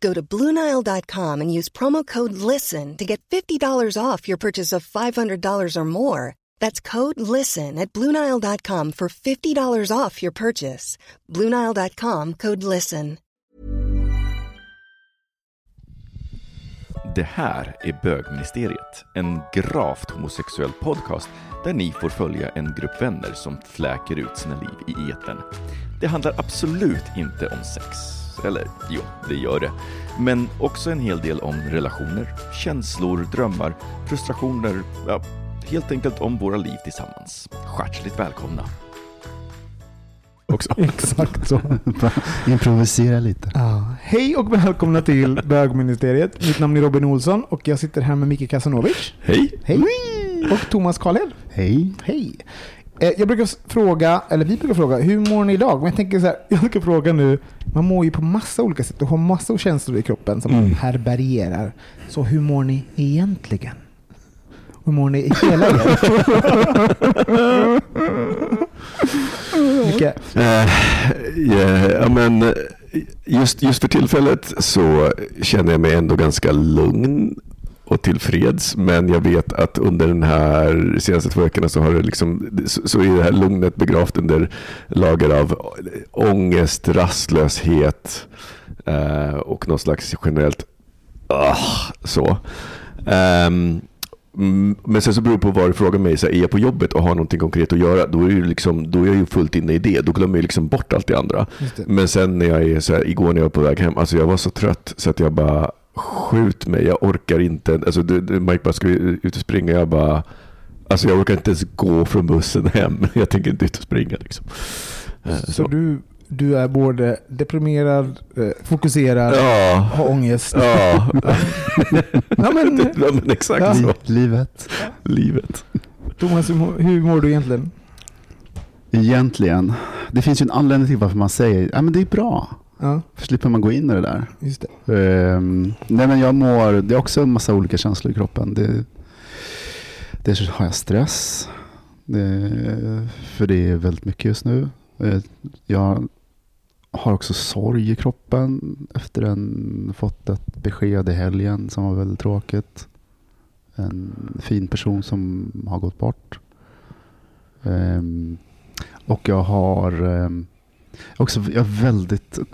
Go to BlueNile.com and use promo code LISTEN to get $50 off your purchase of $500 or more. That's code LISTEN at BlueNile.com for $50 off your purchase. BlueNile.com code LISTEN. Det här är Bögministeriet, en gravt homosexuell podcast där ni får följa en grupp vänner som fläker ut sina liv i etern. Det handlar absolut inte om sex. Eller jo, det gör det. Men också en hel del om relationer, känslor, drömmar, frustrationer, ja, helt enkelt om våra liv tillsammans. Hjärtligt välkomna! Också. Exakt så. Improvisera lite. Ja. Hej och välkomna till Bögministeriet. Mitt namn är Robin Olsson och jag sitter här med Micke Kasanovic. Hej! Hej! Och Thomas Karlhed. Hej. Hej! Eh, Jag brukar fråga, eller vi brukar fråga, hur mår ni idag? Men jag tänker så här, jag ska fråga nu, man mår ju på massa olika sätt och har massor känslor i kroppen som man härbärgerar. Så hur mår ni egentligen? Hur mår ni i hela er? Micke? Eh, ja, ja, men eh, just, just för tillfället så känner jag mig ändå ganska lugn och tillfreds. Men jag vet att under den här senaste två veckorna så, har det liksom, så, så är det här lugnet begravt under lager av ångest, rastlöshet eh, och någon slags generellt ah, så. Mm, Men sen så beror det på vad du frågar mig. Så här, är jag på jobbet och har någonting konkret att göra, då är, det liksom, då är jag ju fullt inne i det. Då glömmer jag liksom bort allt det andra. Det. Men sen när jag är så här, igår när jag var på väg hem, alltså jag var så trött så att jag bara skjut mig, jag orkar inte. Alltså du, du, Mike bara, ska vi ut och springa? Jag bara, alltså jag orkar inte ens gå från bussen hem. Jag tänker inte ut och springa liksom. Eh, Så du, du är både deprimerad, eh, fokuserad, Ja. har ångest. Ja. Ja, men, ja, men exakt Ja. så. Livet. Livet. Thomas, hur mår, du egentligen? Egentligen. Det finns ju en anledning till varför man säger ja, men det är bra. Ja, slipper man gå in i det där. just det. Ehm, nej men jag mår, det är också en massa olika känslor i kroppen. Det, det har jag stress. Det, för det är väldigt mycket just nu. Eh, Jag har också sorg i kroppen efter en fått ett besked i helgen som var väldigt tråkigt. En fin person som har gått bort. Ehm, och jag har ehm, också, jag är väldigt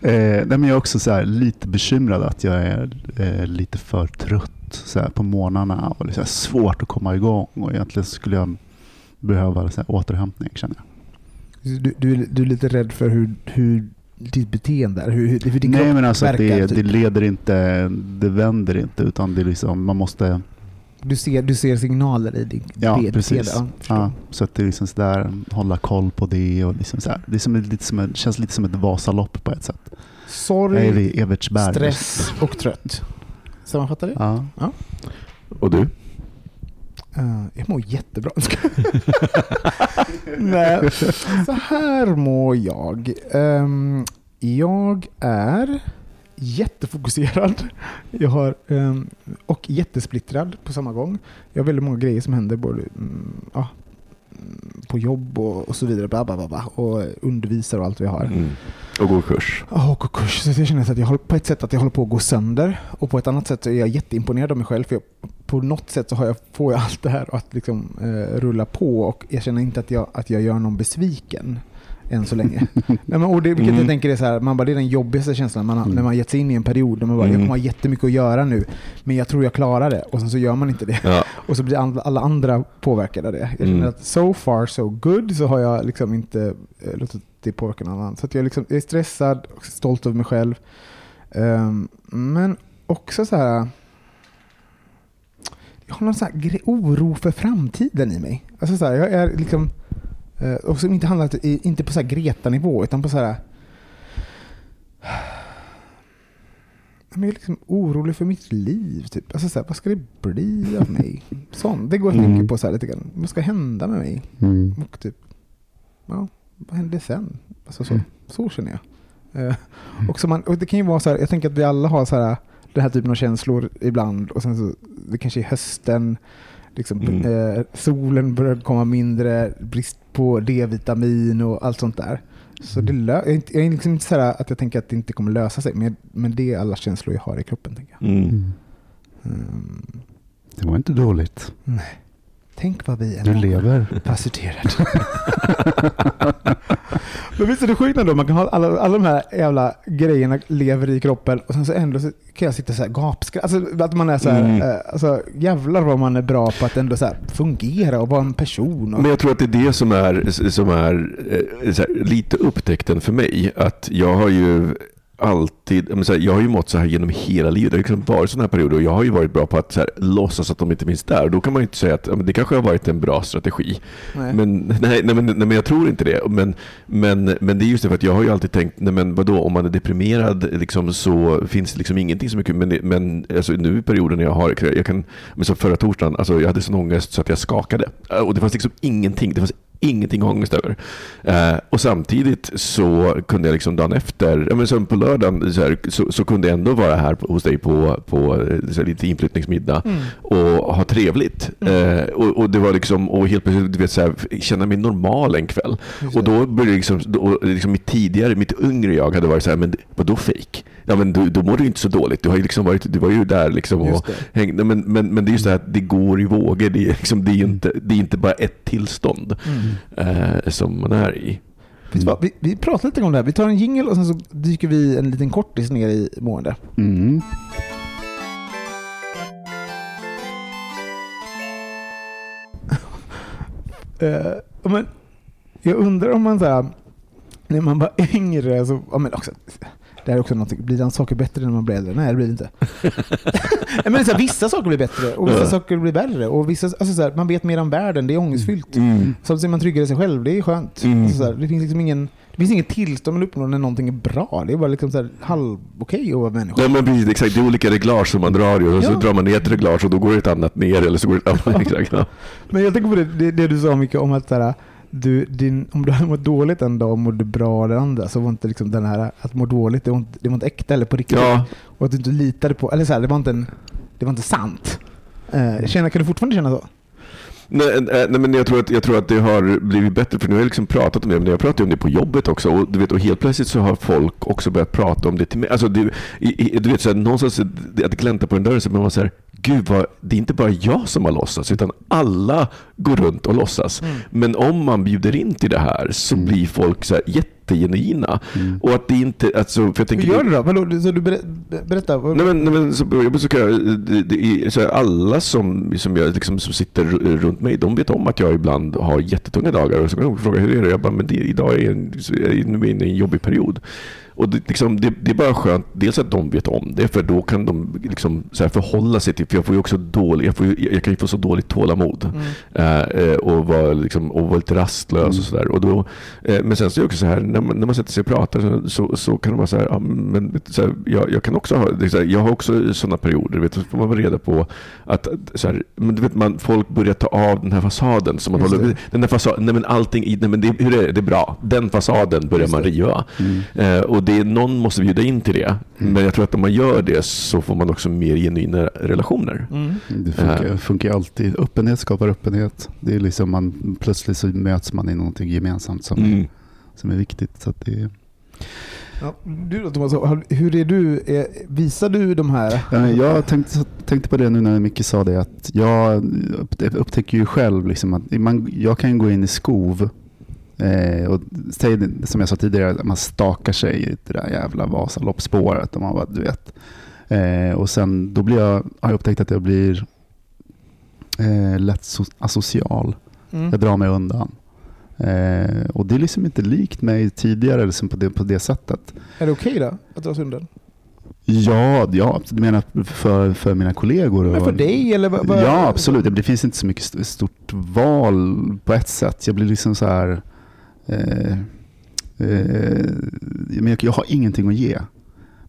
eh, nej men jag är också så här, lite bekymrad att jag är eh, lite för trött så här, på morgnarna och det är svårt att komma igång och egentligen skulle jag behöva så här, återhämtning känner jag. Du, du, du är lite rädd för hur, hur ditt beteende är? Hur, hur, hur din Nej kropp men alltså verkar, det, typ. det leder inte, det vänder inte utan det liksom, man måste, du, ser, du ser signaler i din ja beteende? precis. Ja, förstår. Ja, så att det är liksom sådär, hålla koll på det och liksom så här, det är som, lite som känns lite som ett Vasalopp på ett sätt. Sorg, stress och trött. Sammanfattar det? Ja. Och du? Uh, jag mår jättebra. Nej, så här mår jag. Ehm, jag är jättefokuserad jag har, ehm, och jättesplittrad på samma gång. Jag har väldigt många grejer som händer både mm, ja, mm, på jobb och, och så vidare. Bla, bla, bla, och undervisar och allt vi har. Mm. Och gå kurs. Ja, och kurs. Så jag känner att jag håller, på ett sätt att jag håller på att gå sönder och på ett annat sätt är jag jätteimponerad av mig själv. För jag, på något sätt så har jag, får jag allt det här att liksom, eh, rulla på och jag känner inte att jag, att jag gör någon besviken. Än så länge. Nej, men, och det, vilket Mm. jag tänker är så här, man bara, det är den jobbigaste känslan man har, Mm. när man gett sig in i en period där man bara, jag Mm. kommer ha jättemycket att göra nu, men jag tror jag klarar det. Och sen så gör man inte det. Ja. Och så blir alla, andra påverkade av det. Jag känner Mm. att so far so good så har jag liksom inte eh, låtit det påverka någon annan. Så jag, liksom, jag är stressad och stolt över mig själv. Ehm, men också så här... Jag har någon så oro för framtiden i mig. Alltså så här, jag är liksom... eh, och som inte handlar inte på så här Greta-nivå utan på så här... Jag är liksom orolig för mitt liv. Typ. Alltså så här, vad ska det bli av mig? Sån. Det går jag och Mm. tänker på så här lite grann. Vad ska hända med mig? Mm. Och typ, ja, vad händer sen? Alltså så, Mm. så känner jag. Eh, och, så man, och det kan ju vara så här, jag tänker att vi alla har så här, den här typen av känslor ibland. Och sen så, det kanske är hösten, liksom, Mm. eh, solen börjar komma mindre, brist på D-vitamin och allt sånt där. Så det lö- jag är, inte, jag är liksom inte så här att jag tänker att det inte kommer lösa sig, men, men det är alla känslor jag har i kroppen. Tänker jag. Mm. Mm. Mm. Det var inte dåligt. Tänk vad vi är Du lever. Facetterad. Men visst är det sjukt ändå? Man kan ha alla, alla de här jävla grejerna lever i kroppen och sen så ändå så kan jag sitta så här gapskratt. Alltså att man är så här, Mm. eh, alltså jävlar vad man är bra på att ändå så här fungera och vara en person. Och, Men jag tror att det är det som är, som är eh, så här, lite upptäckten för mig. Att jag har ju alltid, jag har ju mått så här genom hela livet. Det har liksom varit sådana här perioder och jag har ju varit bra på att så här, låtsas att de inte finns där. Och då kan man ju inte säga att det kanske har varit en bra strategi. nej. Men, nej, nej, men, nej, men jag tror inte det. Men, men, men det är just det för att jag har ju alltid tänkt, nej, men vadå, om man är deprimerad liksom, så finns det liksom ingenting så mycket. Men, men alltså, nu i perioden när jag har, jag kan, men så förra torsdagen, alltså, jag hade sån ångest så att jag skakade. Och det fanns liksom ingenting, det fanns ingenting ångest över. Eh, och samtidigt så kunde jag liksom dagen efter, ja, men som på lördagen, så, här, så, så kunde jag ändå vara här hos dig på, på eh, så här, lite inflyttningsmiddag Mm. och ha trevligt. Eh, och, och det var liksom, och helt plötsligt du vet, så här, känna mig normal en kväll. Och då började liksom, då, liksom mitt tidigare, mitt yngre jag hade varit så här, men vadå fake? Ja men du, då mår du inte så dåligt. Du har ju liksom varit, du var ju där liksom och hängde. Men, men, men det är just det här att det går i vågor. Det är, liksom, det är, ju inte, det är inte bara ett tillstånd Mm. eh, som man är i. Vad? Vi, vi pratar lite om det här. Vi tar en jingle och sen så dyker vi en liten kortis ner i mående. Mm. Eh, men jag undrar om man så här, när man var yngre, så, ja, men också, det här är också någonting, blir den saker bättre när man blir äldre? Nej, det blir det inte. Men så här, vissa saker blir bättre och vissa saker blir värre. Och vissa, alltså så här, man vet mer om världen, det är ångestfyllt. Samtidigt är man tryggare i sig själv, det är skönt. Mm. Alltså så här, det finns liksom ingen det finns inget tillstånd man uppnår när någonting är bra. Det är bara liksom så här halv okej att vara människa. Ja, men precis, exakt. Det är olika reglage som man drar i och så Ja. drar man ner ett reglage och då går ett annat ner eller så går ett annat. exakt, ja. Men jag tänker på det, det, det du sa mycket om att så här, du, din, om du hade mått dåligt en dag och mådde bra den andra så var inte liksom den här att må dåligt, det var inte, det var inte äkta eller på riktigt. Ja, Och att du inte litade på, eller så här, det var inte, en, det var inte sant. Eh, känna, kan du fortfarande känna så? Nej, eh, nej, men jag tror, att, jag tror att det har blivit bättre för nu har jag liksom pratat om det, men jag pratade om det på jobbet också och, du vet, och helt plötsligt så har folk också börjat prata om det till mig. Alltså, det, i, i, du vet, så här, någonstans det- att glänta på en dörr så man så här, gud vad, det är inte bara jag som har låtsats utan alla går runt och låtsas. Men om man bjuder in till det här så Mm. blir folk så här jättegenuina. Mm. Och att det inte, alltså, för jag Hur tänker, gör du då? Vadå, så du ber, berätta. Nej men, nej, men så så jag, det, det, är- så här, alla som, som, jag, liksom, som sitter runt mig, de vet om att jag ibland har jättetunga dagar. Och så kan de fråga hur är det? Jag bara, men det, idag är en, så är jag inne i en jobbig period. Och det, liksom, det, det är bara skönt, dels att de vet om det, för då kan de liksom, så förhålla sig till, för jag får ju också dålig, jag, får, jag kan ju få så dåligt tålamod. Mm. Eh, eh, och, vara, liksom, och vara lite rastlös Mm. och sådär. Och då, eh, men sen så är det också så här, när man, när man sätter sig och pratar så, så, så kan det vara så här, ja, men, så här jag, jag kan också ha, här, jag har också sådana perioder, vet, så får man vara reda på att så här, men du vet, man, folk börjar ta av den här fasaden. Som man Just håller, det. den här fasaden, nej men allting, nej men det, hur är det, det är bra. Den fasaden börjar Just man riva. Mm. Eh, och det är, någon måste bjuda in till det. Mm. Men jag tror att om man gör det så får man också mer genuina relationer. Mm. Det funkar, Ja. funkar alltid. Öppenhet skapar öppenhet. Det är liksom man, plötsligt så möts man i någonting gemensamt som, Mm. som är viktigt. Så att det, Ja, du då Thomas, hur är du? Är, visar du de här? Men Jag tänkte, tänkte på det nu när Micke sa det, att jag upp- upptäcker ju själv liksom att man, jag kan gå in i skov Eh, och säg, som jag sa tidigare, att man stakar sig i det där jävla Vasaloppsspåret. Och man bara, du vet. Eh, och sen då blir jag, har jag upptäckt att jag blir eh, lätt so- asocial. Mm. Jag drar mig undan. Eh, och det är liksom inte likt mig tidigare liksom på, det, på det sättet. Är det okej då att dra sig undan? Ja, ja du menar för, för mina kollegor? Men för dig eller? vad- vad- Ja, absolut. Det finns inte så mycket st- stort val på ett sätt. Jag blir liksom så här... Eh, eh, men jag, jag har ingenting att ge.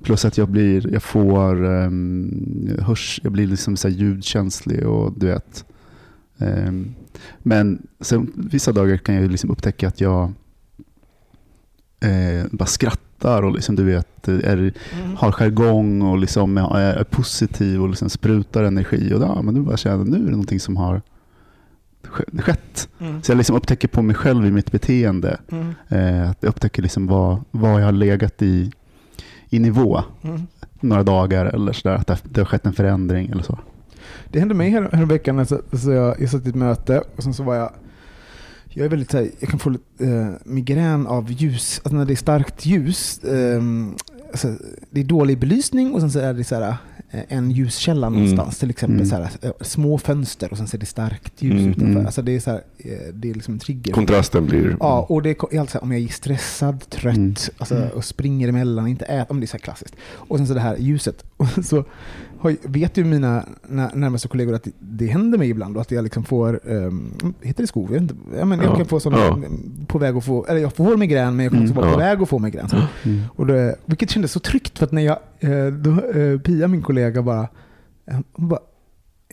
Plus att jag blir, jag får um, hörs, jag blir liksom så ljudkänslig och du vet. Ehm, men sen, vissa dagar kan jag liksom upptäcka att jag eh, bara skrattar och liksom, du vet, är, Mm. har jargong och liksom är, är positiv och liksom sprutar energi. Och ja, men nu bara känner nu är det någonting som har skett. Mm. Så jag liksom upptäcker på mig själv i mitt beteende. Mm. Eh, att jag upptäcker liksom vad, vad jag har legat i, i nivå Mm. några dagar eller sådär. Att det, har- det har skett en förändring eller så. Det hände mig här, här veckan. Alltså, alltså jag, jag satt i ett möte och sen så var jag jag är väldigt så här, jag kan få lite, eh, migrän av ljus, alltså när det är starkt ljus. ehm, alltså, det är dålig belysning och sen så är det så här, eh, en ljuskälla Mm. någonstans. Till exempel Mm. så här, eh, små fönster och sen så är det starkt ljus Mm. utanför. Mm. Alltså, det är, så här, eh, det är liksom en trigger. Kontrasten blir... Ja, och det är alltid så här, om jag är stressad, trött Mm. alltså, och springer emellan, inte äter, om det är så här klassiskt. Och sen så det här ljuset. Och så vet ju mina när- närmaste kollegor att det, händer mig ibland och att jag liksom får, um, heter det skov? Jag, inte. men jag Ja. kan få sån, Ja. på väg att få, eller jag får migrän men jag kan också Mm. vara på Ja. väg att få migrän. Mm. Och det, vilket kändes så tryggt för att när jag, eh, då, eh, Pia min kollega bara, eh, bara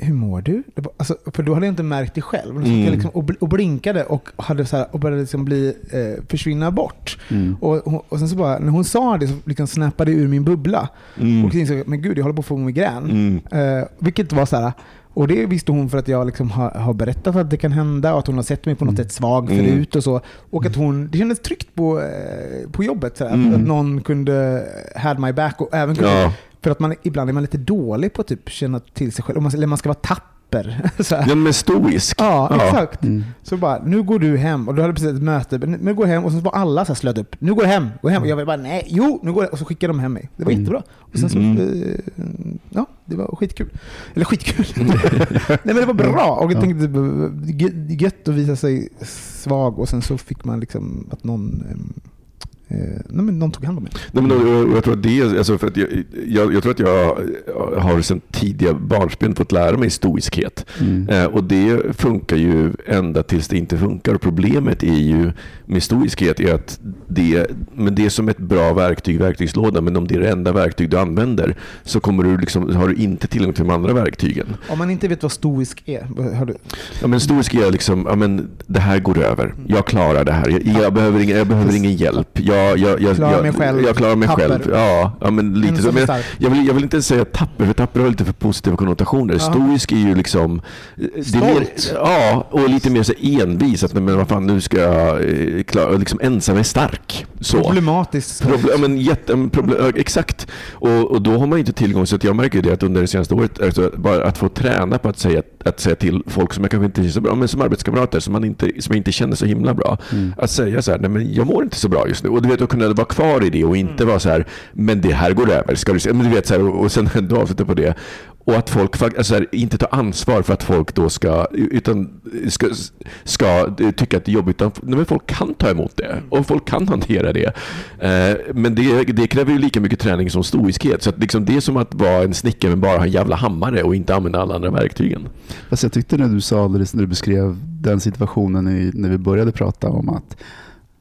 hur mår du? Alltså, för då hade jag inte märkt det själv. Mm. jag liksom, och, bl- och blinkade och, hade så här, och började liksom bli, eh, försvinna bort. Mm. Och, och sen så bara, när hon sa det så liksom snappade det ur min bubbla. Mm. Och insåg men gud, jag håller på att få migrän. Mm. Eh, vilket var så här, och det visste hon för att jag liksom har, har berättat att det kan hända och att hon har sett mig på något Mm. sätt svag Mm. förut och så. Och att hon, det kändes tryggt på, eh, på jobbet. Så här, Mm. Att någon kunde had my back och även kunde, Ja. För att man ibland är man lite dålig på att typ känna till sig själv. Man, eller man ska vara tapper. så här. ja, men stoisk. Ja, Ja. exakt. Mm. Så bara, nu går du hem. Och då hade precis ett möte. Men Nu går hem. Och så var alla så här slöt upp. Nu går jag hem. Gå hem. Och jag var bara, nej, jo, nu går jag. Och så skickade de hem mig. Det var Mm. jättebra. Och sen så, Mm. eh, ja, det var skitkul. Eller skitkul. nej men det var bra. Och jag Ja. tänkte, gött att visa sig svag. Och sen så fick man liksom att någon, eh, eh, nej, men någon tog hand om mig. Nej, men, och jag, tror att det, är- alltså för att jag, jag, jag tror att jag har sedan tidiga barnsben fått lära mig stoiskhet. Mm. Eh, och det funkar ju ända tills det inte funkar. Och problemet är ju med stoiskhet är att det, men det är som ett bra verktyg i verktygslådan. Men om det är det enda verktyg du använder så kommer du liksom, har du inte tillgång till de andra verktygen. Om man inte vet vad stoisk är, har du? Ja, men stoisk är liksom, ja, men det här går över. Jag klarar det här. Jag, jag, behöver, ingen, jag behöver ingen hjälp. Jag, jag, jag, Klarar jag, mig själv. Jag klarar mig Tapper. själv. Ja, ja, men lite så. Men, stark. jag, vill, jag vill inte säga tapper, för tapper har lite för positiva konnotationer. Ja. Stoisk är ju liksom... det är Mer, Stolt. ja, och lite mer så envis. Att, men vad fan, nu ska jag eh, klara... Liksom ensam är stark. Så. Problematiskt. Problem, ja, men jätte, problem, exakt. Och, och då har man inte tillgång. Så att jag märker det att under det senaste året, alltså, bara att få träna på att säga, att säga till folk som jag kanske inte är så bra, men som arbetskamrater som, man inte, som jag inte känner så himla bra. Mm. Att säga så här, nej men jag mår inte så bra just nu. Och du vet, att kunna vara kvar i det och inte vara så här, men det här går över. Ska du se? Men du vet, så här, och, och sen ändå avsluta på det. Och att folk alltså, så här, inte tar ansvar för att folk då ska, utan ska, ska tycka att det är jobbigt. Utan, men folk kan ta emot det och folk kan hantera det. Eh, men det, det kräver ju lika mycket träning som stoiskhet. Så att liksom, det är som att vara en snickare men bara ha en jävla hammare och inte använda alla andra verktygen. Fast jag tyckte när du sa alldeles när du beskrev den situationen i, när vi började prata om att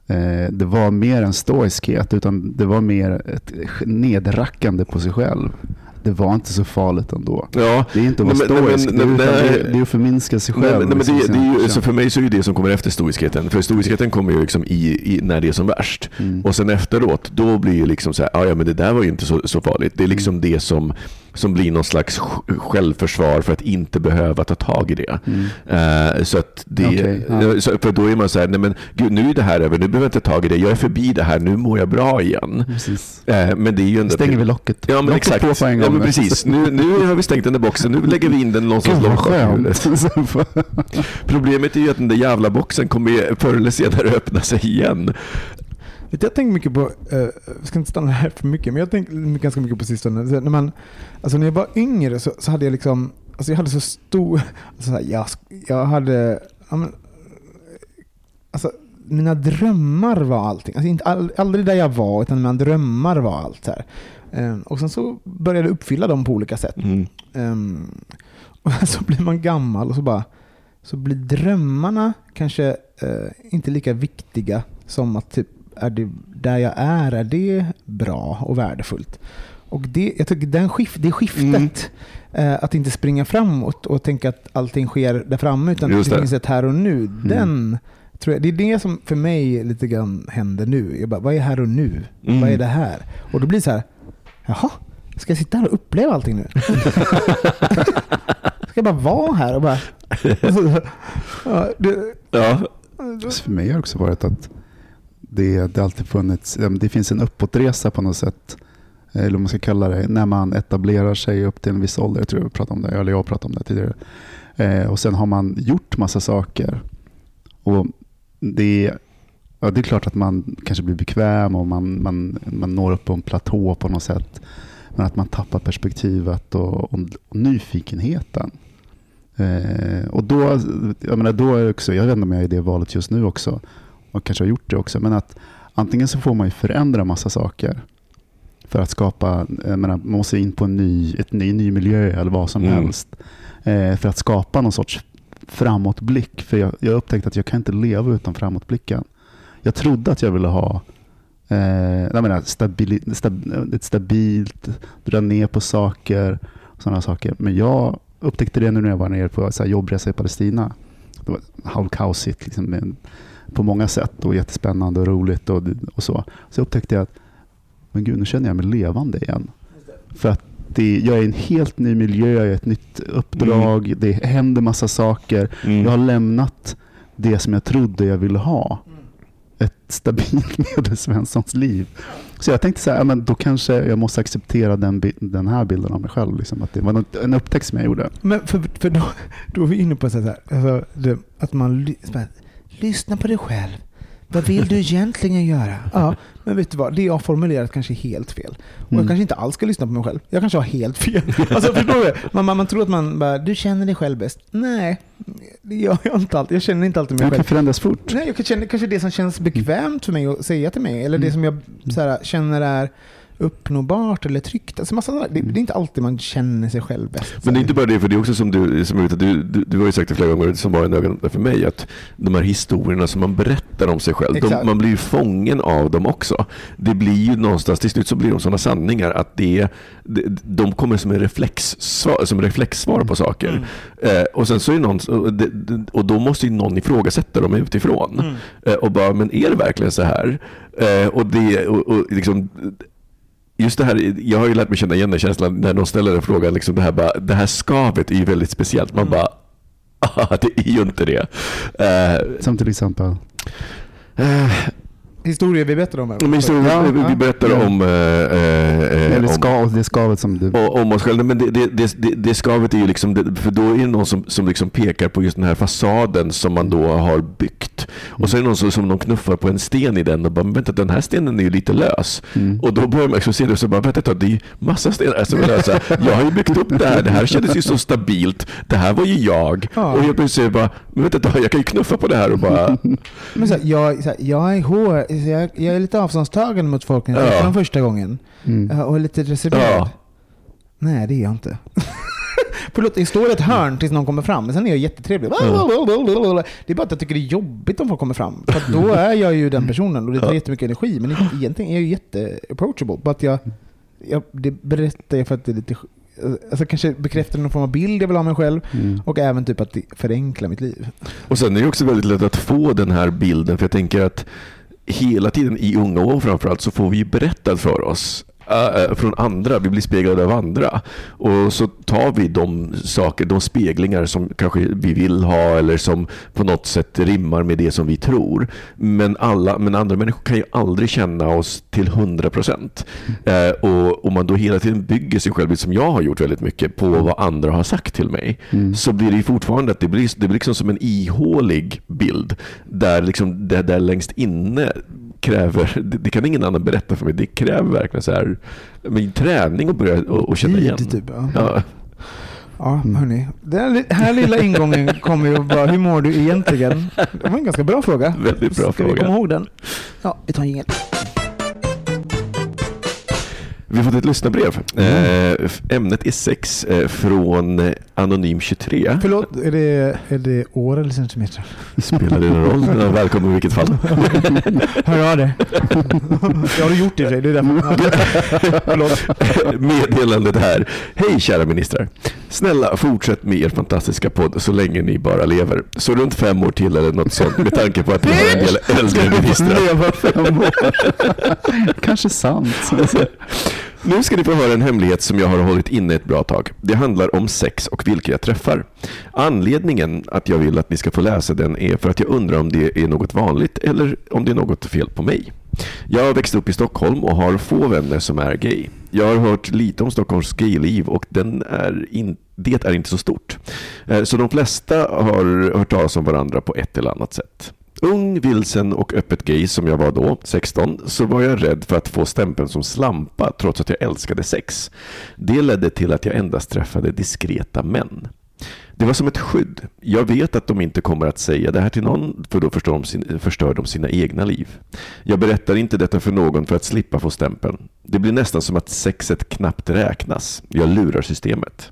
eh, det var mer en stoiskhet utan det var mer ett nedrackande på sig själv. Det var inte så farligt ändå. Ja, Det är inte att vara Nej, stoisk, men- det, nej, nej. det, är, det är att förminska sig själv. nej, men liksom, det, det ju, så för mig så är det det som kommer efter stoiskheten. För stoiskheten kommer ju liksom i, i, när det är som värst. Mm. Och sen efteråt, då blir ju liksom så här, "Ah, ja men det där var ju inte så, så farligt. Det är liksom Mm. det som som blir någon slags sj- självförsvar för att inte behöva ta tag i det. Eh, så att det Okej, ja. eh, så, för då är man så här, nej men gud nu är det här över, nu behöver jag inte ta tag i det, jag är förbi det här, nu mår jag bra igen. Eh, men det är ju ändå... Stänger vi locket. Ja men Locket exakt. på på en ja, gång. Men precis. Nu, nu har vi stängt den där boxen, nu lägger vi in den någonstans långt bak. Problemet är ju att den där jävla boxen kommer förr eller senare öppna sig igen. Jag tänker mycket på, eh, jag ska inte stanna här för mycket, men jag tänker ganska mycket på sistone. Så När, man, alltså när jag var yngre så, så hade jag liksom, alltså jag hade så stor, alltså så här, jag, jag hade, men, alltså mina drömmar var allting. Alltså inte all, aldrig där jag var, utan mina drömmar var allt. Så här. Eh, och sen så började jag uppfylla dem på olika sätt. Mm. Ehm, och så blir man gammal och så bara så blir drömmarna kanske eh, inte lika viktiga som att typ, är det, där jag är, är det bra och värdefullt? Och det, jag tycker den skift, det skiftet, Mm. eh, att inte springa framåt och tänka att allting sker där framme, utan Just det det. finns ett här och nu. Mm. Den, tror jag, det är det som för mig lite grann händer nu. Jag bara, vad är här och nu? Mm. Vad är det här? Och då blir det så här, jaha, ska jag sitta här och uppleva allting nu? ska jag bara vara här och bara... Alltså, ja, det, Ja, Så För mig har det också varit att det, det alltid funnits, det finns en uppåtresa på något sätt. eh, Eller vad man ska kalla det, när man etablerar sig upp till en viss ålder. Jag tror jag pratade om det, eller jag pratade om det tidigare. Eh, och sen har man gjort massa saker. Och det, ja, det är klart att man kanske blir bekväm och man, man, man når upp på en platå på något sätt. Men att man tappar perspektivet och, och, och nyfikenheten. Eh, och då, jag menar, då är också, jag vet inte om jag är i det valet just nu också, och kanske har gjort det också, men att antingen så får man ju förändra massa saker för att skapa, menar, man måste in på en ny, ett ny, ny miljö eller vad som Mm. helst, eh, för att skapa någon sorts framåtblick. För jag, jag upptäckte att jag kan inte leva utan framåtblicken. Jag trodde att jag ville ha eh, jag menar, stabili, stab, ett stabilt, dra ner på saker, sådana saker. Men jag upptäckte det nu när jag var nere på så här, jobbresa i Palestina. Det var halvkaosigt liksom, på många sätt och jättespännande och roligt och, och så. Så upptäckte jag att men gud, nu känner jag mig levande igen. För att det, jag är i en helt ny miljö, jag är i ett nytt uppdrag, det händer massa saker. mm. Jag har lämnat det som jag trodde jag ville ha. Ett stabilt medelsvenssons liv. Så jag tänkte så här, ja, men då kanske jag måste acceptera den, den här bilden av mig själv. Liksom, att det var en upptäckt som jag gjorde. Men för, för då, då är vi inne på så här, alltså, det, att man ly- så här, lyssna på dig själv. Vad vill du egentligen göra? Ja, men vet du vad? Det jag har formulerat kanske är helt fel. Och jag Mm. kanske inte alls ska lyssna på mig själv. Jag kanske har helt fel. Alltså förstår du? Man, man, man tror att man bara, du känner dig själv bäst. Nej, det gör jag inte alltid. Jag känner inte alltid mig Jag själv. kan förändras fort. Nej, jag kan känna kanske det som känns bekvämt för mig att säga till mig. Eller det som jag så här, känner är uppnåbart eller tryggt. Alltså massa, det, det är inte alltid man känner sig själv bäst. Men det är inte bara det, för det är också som du, som vet, du, du, du har ju sagt det flera gånger, som var en ögon för mig, att de här historierna som man berättar om sig själv, de, man blir ju fången av dem också. Det blir ju någonstans, till slut så blir de sådana sanningar att det, det, de kommer som en reflexsvar, som reflexsvar på saker. Eh, och sen så är någon, och, då måste ju någon ifrågasätta dem utifrån. Eh, och bara, men är det verkligen så här? Eh, och det, och, och liksom, Just det här, jag har ju lärt mig känna igen den känslan när de ställer den frågan. Liksom det, här bara, det här skavet är ju väldigt speciellt. Man bara, ah, det är ju inte det. Eh, Som till exempel. eh, Historier vi berättar om historien, Ja, vi, vi ja. berättar om, eh, eh, Eller om skav, det skavet som du... och, om oss själva. Men det, det, det, det, skavet är ju liksom, för då är det någon som, som liksom pekar på just den här fasaden som man då har byggt. Och så är det någon som, som de knuffar på en sten i den och bara, men vänta den här stenen är ju lite lös. Mm. Och då börjar man liksom se det och så bara, vänta ett tag, det är ju massa stenar som är lösa. Jag har ju byggt upp det här, det här kändes ju så stabilt. Det här var ju jag. Ja. Och helt plötsligt bara, men vänta ett tag, jag kan ju knuffa på det här och bara, Men så här, jag, så här, jag, är hår, så jag, jag är lite avståndstagande mot folk när jag Ja. första gången. Mm. Ja, Och lite reserverad. Ja. Nej, det är jag inte. Förlåt, jag står i ett hörn tills någon kommer fram, men sen är jag jättetrevlig. Det är bara att jag tycker det är jobbigt om folk kommer fram. För då är jag ju den personen och det tar Ja. jättemycket energi. Men egentligen är jag ju jätte-approachable. Bara att jag, jag, det berättar jag för att det är lite... Alltså kanske bekräftar någon form av bild jag vill ha mig själv. Mm. Och även typ att det förenklar mitt liv. Och sen är det också väldigt lätt att få den här bilden, för jag tänker att hela tiden i unga år framförallt så får vi ju berättat för oss uh, från andra, vi blir speglade av andra. Och så tar vi de saker, de speglingar som kanske vi vill ha eller som på något sätt rimmar med det som vi tror. Men, alla, men andra människor kan ju aldrig känna oss till 100 procent. Uh, och om man då hela tiden bygger sin självbild, som jag har gjort väldigt mycket, på vad andra har sagt till mig, mm. så blir det fortfarande att det blir, det blir liksom som en ihålig bild där, liksom, där, där längst inne kräver, det, det, kan ingen annan berätta för mig, det kräver verkligen så här, min träning att börja och, och känna igen. Typ, ja. Ja. Ja, hörni. Den här lilla ingången kommer ju vara, hur mår du egentligen? Det var en ganska bra fråga. Väldigt bra Ska fråga. vi komma ihåg den? Ja, vi tar en jingel. Vi har fått ett lyssnarbrev. Mm. Eh, ämnet är sex eh, från eh, Anonym23. Förlåt, är det, är det år eller centimeter? Spelar det någon roll? Välkommen i vilket fall. Hör av dig. Jag har gjort det, det är därför. Meddelandet här. Hej kära ministrar. Snälla fortsätt med er fantastiska podd så länge ni bara lever. Så runt fem år till eller något sånt med tanke på att ni har en del äldre ministrar. Leva fem år. Kanske sant. Nu ska ni få höra en hemlighet som jag har hållit inne ett bra tag. Det handlar om sex och vilka jag träffar. Anledningen att jag vill att ni ska få läsa den är för att jag undrar om det är något vanligt eller om det är något fel på mig. Jag har växt upp i Stockholm och har få vänner som är gay. Jag har hört lite om Stockholms gayliv och den är in, det är inte så stort. Eh, så de flesta har hört talas om varandra på ett eller annat sätt. Ung, vilsen och öppet gay som jag var då, 16, så var jag rädd för att få stämpeln som slampa trots att jag älskade sex. Det ledde till att jag endast träffade diskreta män. Det var som ett skydd. Jag vet att de inte kommer att säga det här till någon, för då förstör de, sin, förstör de sina egna liv. Jag berättar inte detta för någon för att slippa få stämpeln. Det blir nästan som att sexet knappt räknas. Jag lurar systemet.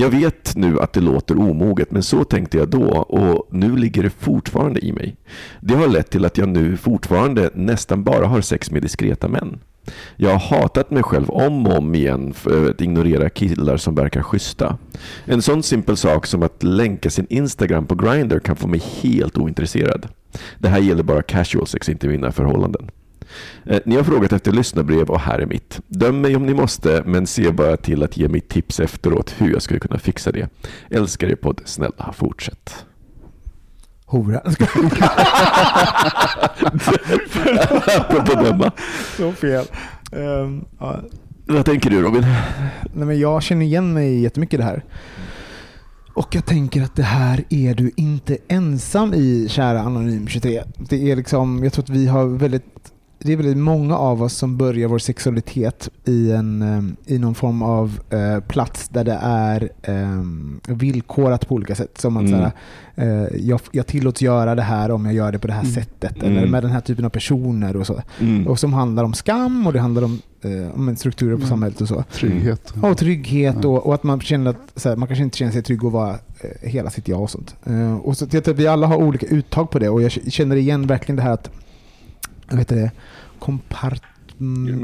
Jag vet nu att det låter omoget, men så tänkte jag då och nu ligger det fortfarande i mig. Det har lett till att jag nu fortfarande nästan bara har sex med diskreta män. Jag har hatat mig själv om och om igen för att ignorera killar som verkar schyssta. En sån simpel sak som att länka sin Instagram på Grindr kan få mig helt ointresserad. Det här gäller bara casual sex, inte mina förhållanden. Eh, ni har frågat efter lyssnarbrev och här är mitt. Döm mig om ni måste, men se bara till att ge mig tips efteråt hur jag skulle kunna fixa det. Älskar er podd. Snälla, fortsätt. Hora. Apropå döma. Så fel. Um, ja. Vad tänker du Robin? Nej, men jag känner igen mig jättemycket i det här. Och jag tänker att det här är du inte ensam i, kära Anonym 23. Det är liksom, jag tror att vi har väldigt det är väldigt många av oss som börjar vår sexualitet i, en, eh, i någon form av eh, plats där det är eh, villkorat på olika sätt. Som att mm. såhär, eh, jag, jag tillåts göra det här om jag gör det på det här mm. sättet. Eller mm. med den här typen av personer och så. Mm. Och som handlar om skam och det handlar om, eh, om strukturer på mm. samhället och så. Trygghet. Ja, och trygghet ja. och, och, att man känner att såhär, man kanske inte känner sig trygg att vara eh, hela sitt jag och sånt. och så jag vi alla har olika uttag på det och jag känner igen verkligen det här att vad heter det, kompart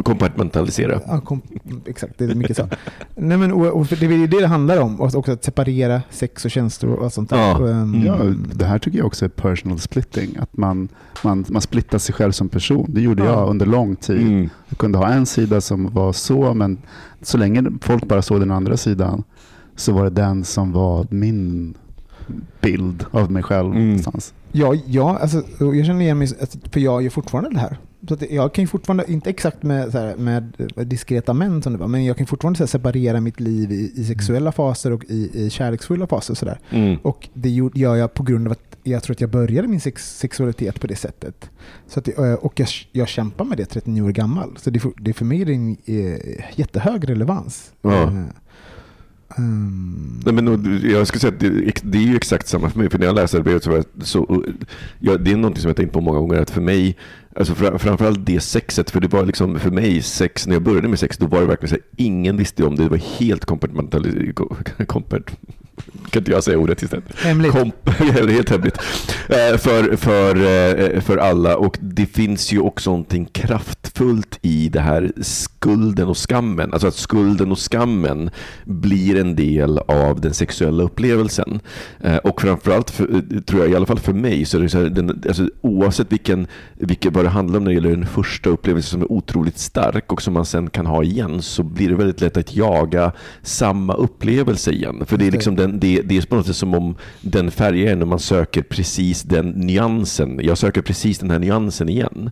Kompartmentalisera. Ja, kom, exakt, det är mycket så. Nej, men, och, och det är det det handlar om, och också att separera sex och känslor och sånt där. Ja. Och, um, ja, det här tycker jag också är personal splitting. Att man, man, man splittar sig själv som person. Det gjorde ja. jag under lång tid. Mm. Jag kunde ha en sida som var så, men så länge folk bara såg den andra sidan så var det den som var min bild av mig själv. Mm. Någonstans. Ja, ja alltså, jag känner igen mig, för jag gör fortfarande det här. Så jag kan ju fortfarande, inte exakt med, här, med diskreta män som det var, men jag kan fortfarande här, separera mitt liv i, i sexuella faser och i, i kärleksfulla faser. Så mm. Och det gör jag på grund av att jag tror att jag började min sex, sexualitet på det sättet. Så att, och jag, jag kämpar med det 39 år gammal. Så det, det för mig är det en jättehög relevans. Ja. Um... Nej, men, jag skulle säga att det, det, är ju exakt samma för mig. För när jag läser brevet så, var jag, så ja, det är någonting som jag tänkt på många gånger. Att för mig, alltså för, framförallt det sexet, för det var liksom för mig sex, när jag började med sex, då var det verkligen så här, ingen visste om det. Det var helt kompartmentaliserat. Kompart, kan inte jag säga ordet istället? Hemligt. Komp helt hemligt. Eh, för, för, eh, för alla. Och det finns ju också någonting kraftfullt i det här skulden och skammen. Alltså att skulden och skammen blir en del av den sexuella upplevelsen. Eh, och framförallt, för, tror jag, i alla fall för mig, så är det så här, den, alltså, oavsett vilken, vilken, vad det handlar om när det gäller den första upplevelsen som är otroligt stark och som man sen kan ha igen så blir det väldigt lätt att jaga samma upplevelse igen. För det är, liksom den, det, det är på något sätt som om den färgar en och man söker precis den nyansen. Jag söker precis den här nyansen igen.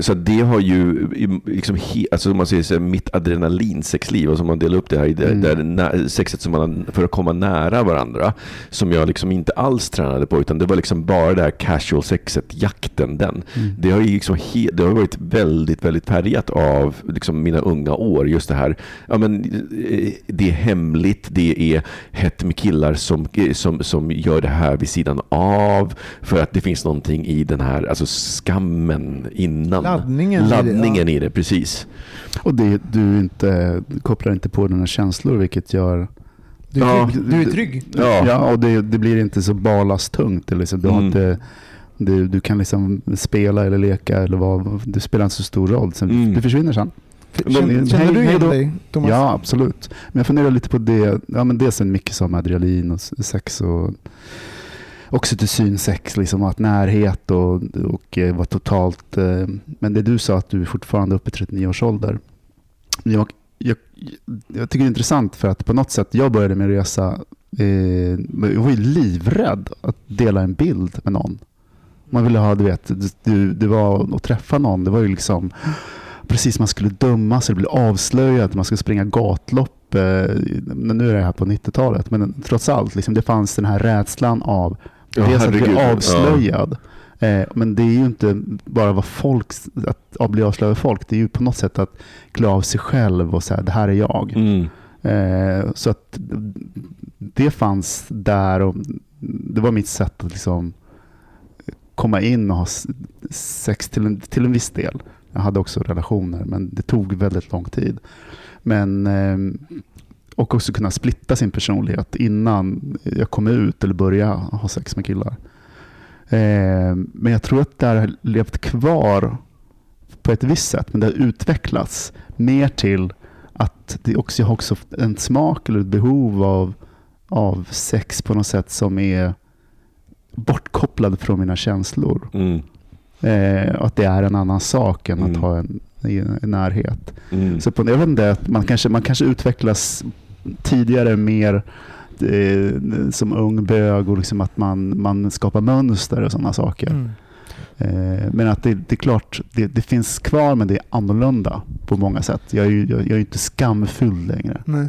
Så det har ju, liksom, alltså om man säger så här, mitt adrenalinsexliv, alltså man delar upp det här i det, mm. där sexet som man, för att komma nära varandra, som jag liksom inte alls tränade på, utan det var liksom bara det här casual sexet, jakten, den. Mm. Det har liksom he, det har varit väldigt, väldigt färgat av liksom mina unga år, just det här, ja men eh, det är hemligt, det är hett med killar som, som, som gör det här vid sidan av, för att det finns någonting i den här, alltså skammen innan innan. Laddningen, Laddningen i, det, ja. i det, precis. Och det, du inte, kopplar inte på dina känslor vilket gör du är trygg. Ja, du är trygg. Ja, ja och det, det blir inte så ballastungt. Liksom. Du, mm. inte, du, du kan liksom spela eller leka. Eller vad, det spelar inte så stor roll. Sen, mm. Det försvinner sen. Känner, känner du igen dig, Thomas? Ja, absolut. Men jag funderar lite på det. Ja, men dels mycket som adrenalin och sex och oxytocin-sex, liksom, att närhet och, och eh, var totalt... Eh, men det du sa att du är fortfarande uppe i 39 års ålder. Jag, jag, jag, tycker det är intressant för att på något sätt, jag började min resa, eh, jag var ju livrädd att dela en bild med någon. Man ville ha, du vet, det, det var att träffa någon, det var ju liksom precis man skulle dömas eller bli avslöjad, man skulle springa gatlopp. Eh, nu är det här på 90-talet, men trots allt, liksom, det fanns den här rädslan av Ja, Dels att bli avslöjad. Ja. Eh, men det är ju inte bara vad folk, att, att bli avslöjad av folk. Det är ju på något sätt att klä av sig själv och säga det här är jag. Mm. Eh, så att det fanns där och det var mitt sätt att liksom komma in och ha sex till en, till en viss del. Jag hade också relationer men det tog väldigt lång tid. Men eh, och också kunna splitta sin personlighet innan jag kom ut eller började ha sex med killar. Eh, men jag tror att det har levt kvar på ett visst sätt, men det har utvecklats mer till att det också, jag har också en smak eller ett behov av, av sex på något sätt som är bortkopplad från mina känslor. Mm. Eh, att det är en annan sak än mm. att ha en, en närhet. Mm. Så på, jag vet inte, man kanske, man kanske utvecklas tidigare mer eh, som ung bög och liksom att man, man skapar mönster och sådana saker. Mm. Eh, men att det, det är klart, det, det, finns kvar men det är annorlunda på många sätt. Jag är ju jag, jag är inte skamfull längre. Nej.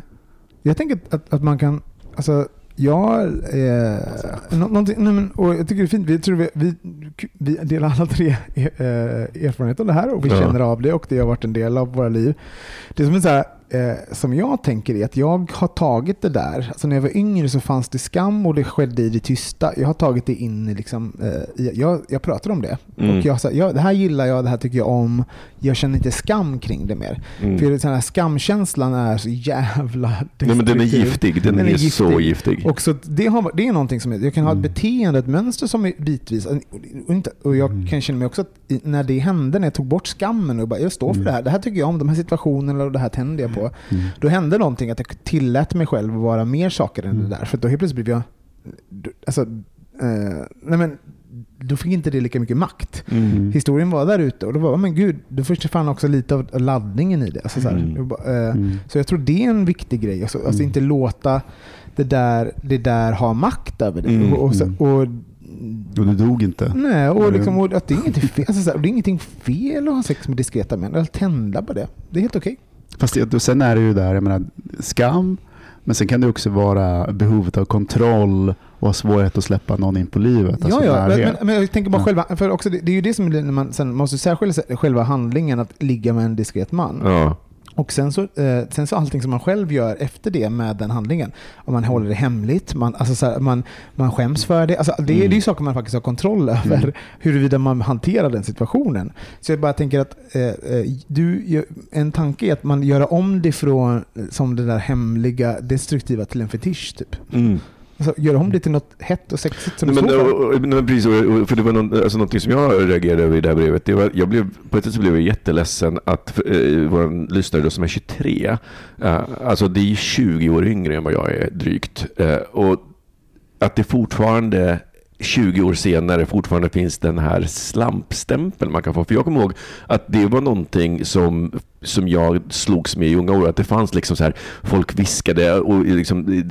Jag tänker att, att man kan, alltså Ja, eh, någonting, nej men, och jag tycker det är fint. Vi, tror vi, vi, vi delar alla tre eh, erfarenhet av det här och vi ja. känner av det och det har varit en del av våra liv. Det som är så här, eh, som jag tänker är att jag har tagit det där. Alltså när jag var yngre så fanns det skam och det skedde i det tysta. Jag har tagit det in liksom, eh, jag, jag pratar om det. Mm. Och jag, så, ja, det här gillar jag, det här tycker jag om. Jag känner inte skam kring det mer. Mm. För den här skamkänslan är så jävla Nej, men Den är giftig. Den, den är, är giftig. så giftig. Och så det, har, det är någonting som jag, jag kan ha ett mm. beteende, ett mönster som är bitvis. Och, inte, och jag mm. kan känna mig också att när det hände, när jag tog bort skammen och bara, jag står för mm. det här. Det här tycker jag om, de här situationerna och det här tänder jag på. Mm. Då hände någonting att jag tillät mig själv att vara mer saker än mm. det där. För då helt plötsligt blev jag... Alltså, eh, nej men, då fick inte det lika mycket makt. Mm. Historien var där ute och då var men gud, då försvann också lite av laddningen i det. Alltså, så, mm. eh, mm. så jag tror det är en viktig grej. Alltså, alltså inte låta det där, det där ha makt över det. Mm. Och, och, så, och och du dog inte? Nej, och, liksom, och att det, är fel, alltså, det är ingenting fel att ha sex med diskreta män. Eller tända på det. Det är helt okej. Fast det, sen är det ju där, jag menar, skam, men sen kan det också vara behovet av kontroll och svårighet att släppa någon in på livet. Alltså ja, ja. Men, men, jag tänker bara ja. själva, för också det, det, är ju det som när man sen måste särskilja själva handlingen att ligga med en diskret man. Ja. Och sen så, eh, sen så allting som man själv gör efter det med den handlingen. Om man håller det hemligt, man, alltså så här, man, man skäms för det. Alltså det, mm. det är ju saker man faktiskt har kontroll över, mm. huruvida man hanterar den situationen. Så jag bara tänker att eh, eh du, en tanke är att man gör om det från som det där hemliga, destruktiva till en fetisch. Typ. Mm. Alltså, gör om det till något hett och sexigt som nej, men, och, och, men precis, för det var någon, alltså, någonting som jag reagerade över i det här brevet. Det var, jag blev, på ett sätt så blev jag jätteledsen att för, eh, vår lyssnare då, som är 23, eh, alltså det är 20 år yngre än vad jag är drygt. Eh, och att det fortfarande 20 år senare fortfarande finns den här slampstämpeln man kan få. För jag kommer ihåg att det var någonting som, som jag slogs med i unga år. Att det fanns liksom så här, folk viskade och liksom,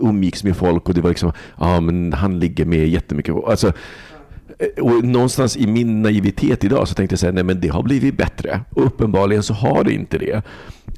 umgicks med folk och det var liksom, ja men han ligger med jättemycket. Alltså, och någonstans i min naivitet idag så tänkte jag säga, nej men det har blivit bättre. Och uppenbarligen så har det inte det.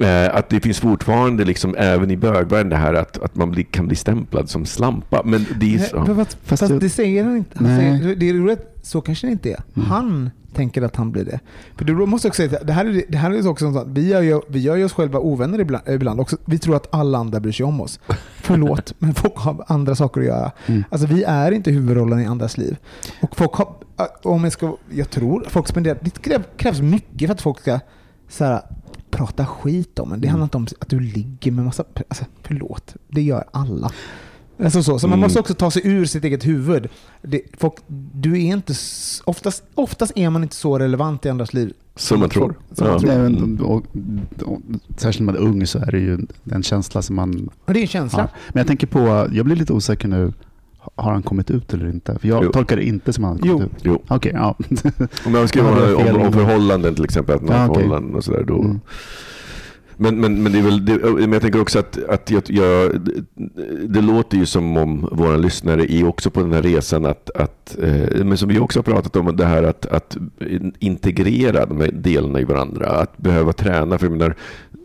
Eh, att det finns fortfarande, liksom, även i bögvärlden, det här att, att man bli, kan bli stämplad som slampa. Men det är så. Nej, fast, fast, Fast det säger han inte. Han Nej. säger, det är roligt, så kanske det inte är. Mm. Han tänker att han blir det. För du måste också säga, att det här är, det här är också sånt, vi gör, ju, vi gör ju oss själva ovänner ibland. ibland också. Vi tror att alla andra bryr sig om oss. Förlåt, men folk har andra saker att göra. Mm. Alltså vi är inte huvudrollen i andras liv. Och folk har, om jag, ska, jag tror folk spenderar, det krävs, krävs mycket för att folk ska så här, prata skit om en. Det handlar inte om att du ligger med massa, alltså, förlåt, det gör alla. Alltså så, så man Mm. måste också ta sig ur sitt eget huvud. Det, folk, du är inte, oftast, oftast är man inte så relevant i andras liv. Som man tror. Som man Ja. tror. Nej, men, och, och, särskilt när man är ung så är det ju en känsla som man Och det är en känsla. har. Men jag tänker på, jag blir lite osäker nu. Har han kommit ut eller inte? För jag Jo. tolkar det inte som att han har kommit Jo. ut. Jo. Okej, ja. Om jag skriver om, om förhållanden till exempel, att man Ja, har okej. förhållanden och sådär. Då. Mm. Men, men, men, det är väl, det, men jag tänker också att, att jag, jag, det, det låter ju som om våra lyssnare är också på den här resan att, att eh, men som vi också har pratat om, det här att, att integrera de här delarna i varandra. Att behöva träna. För, menar,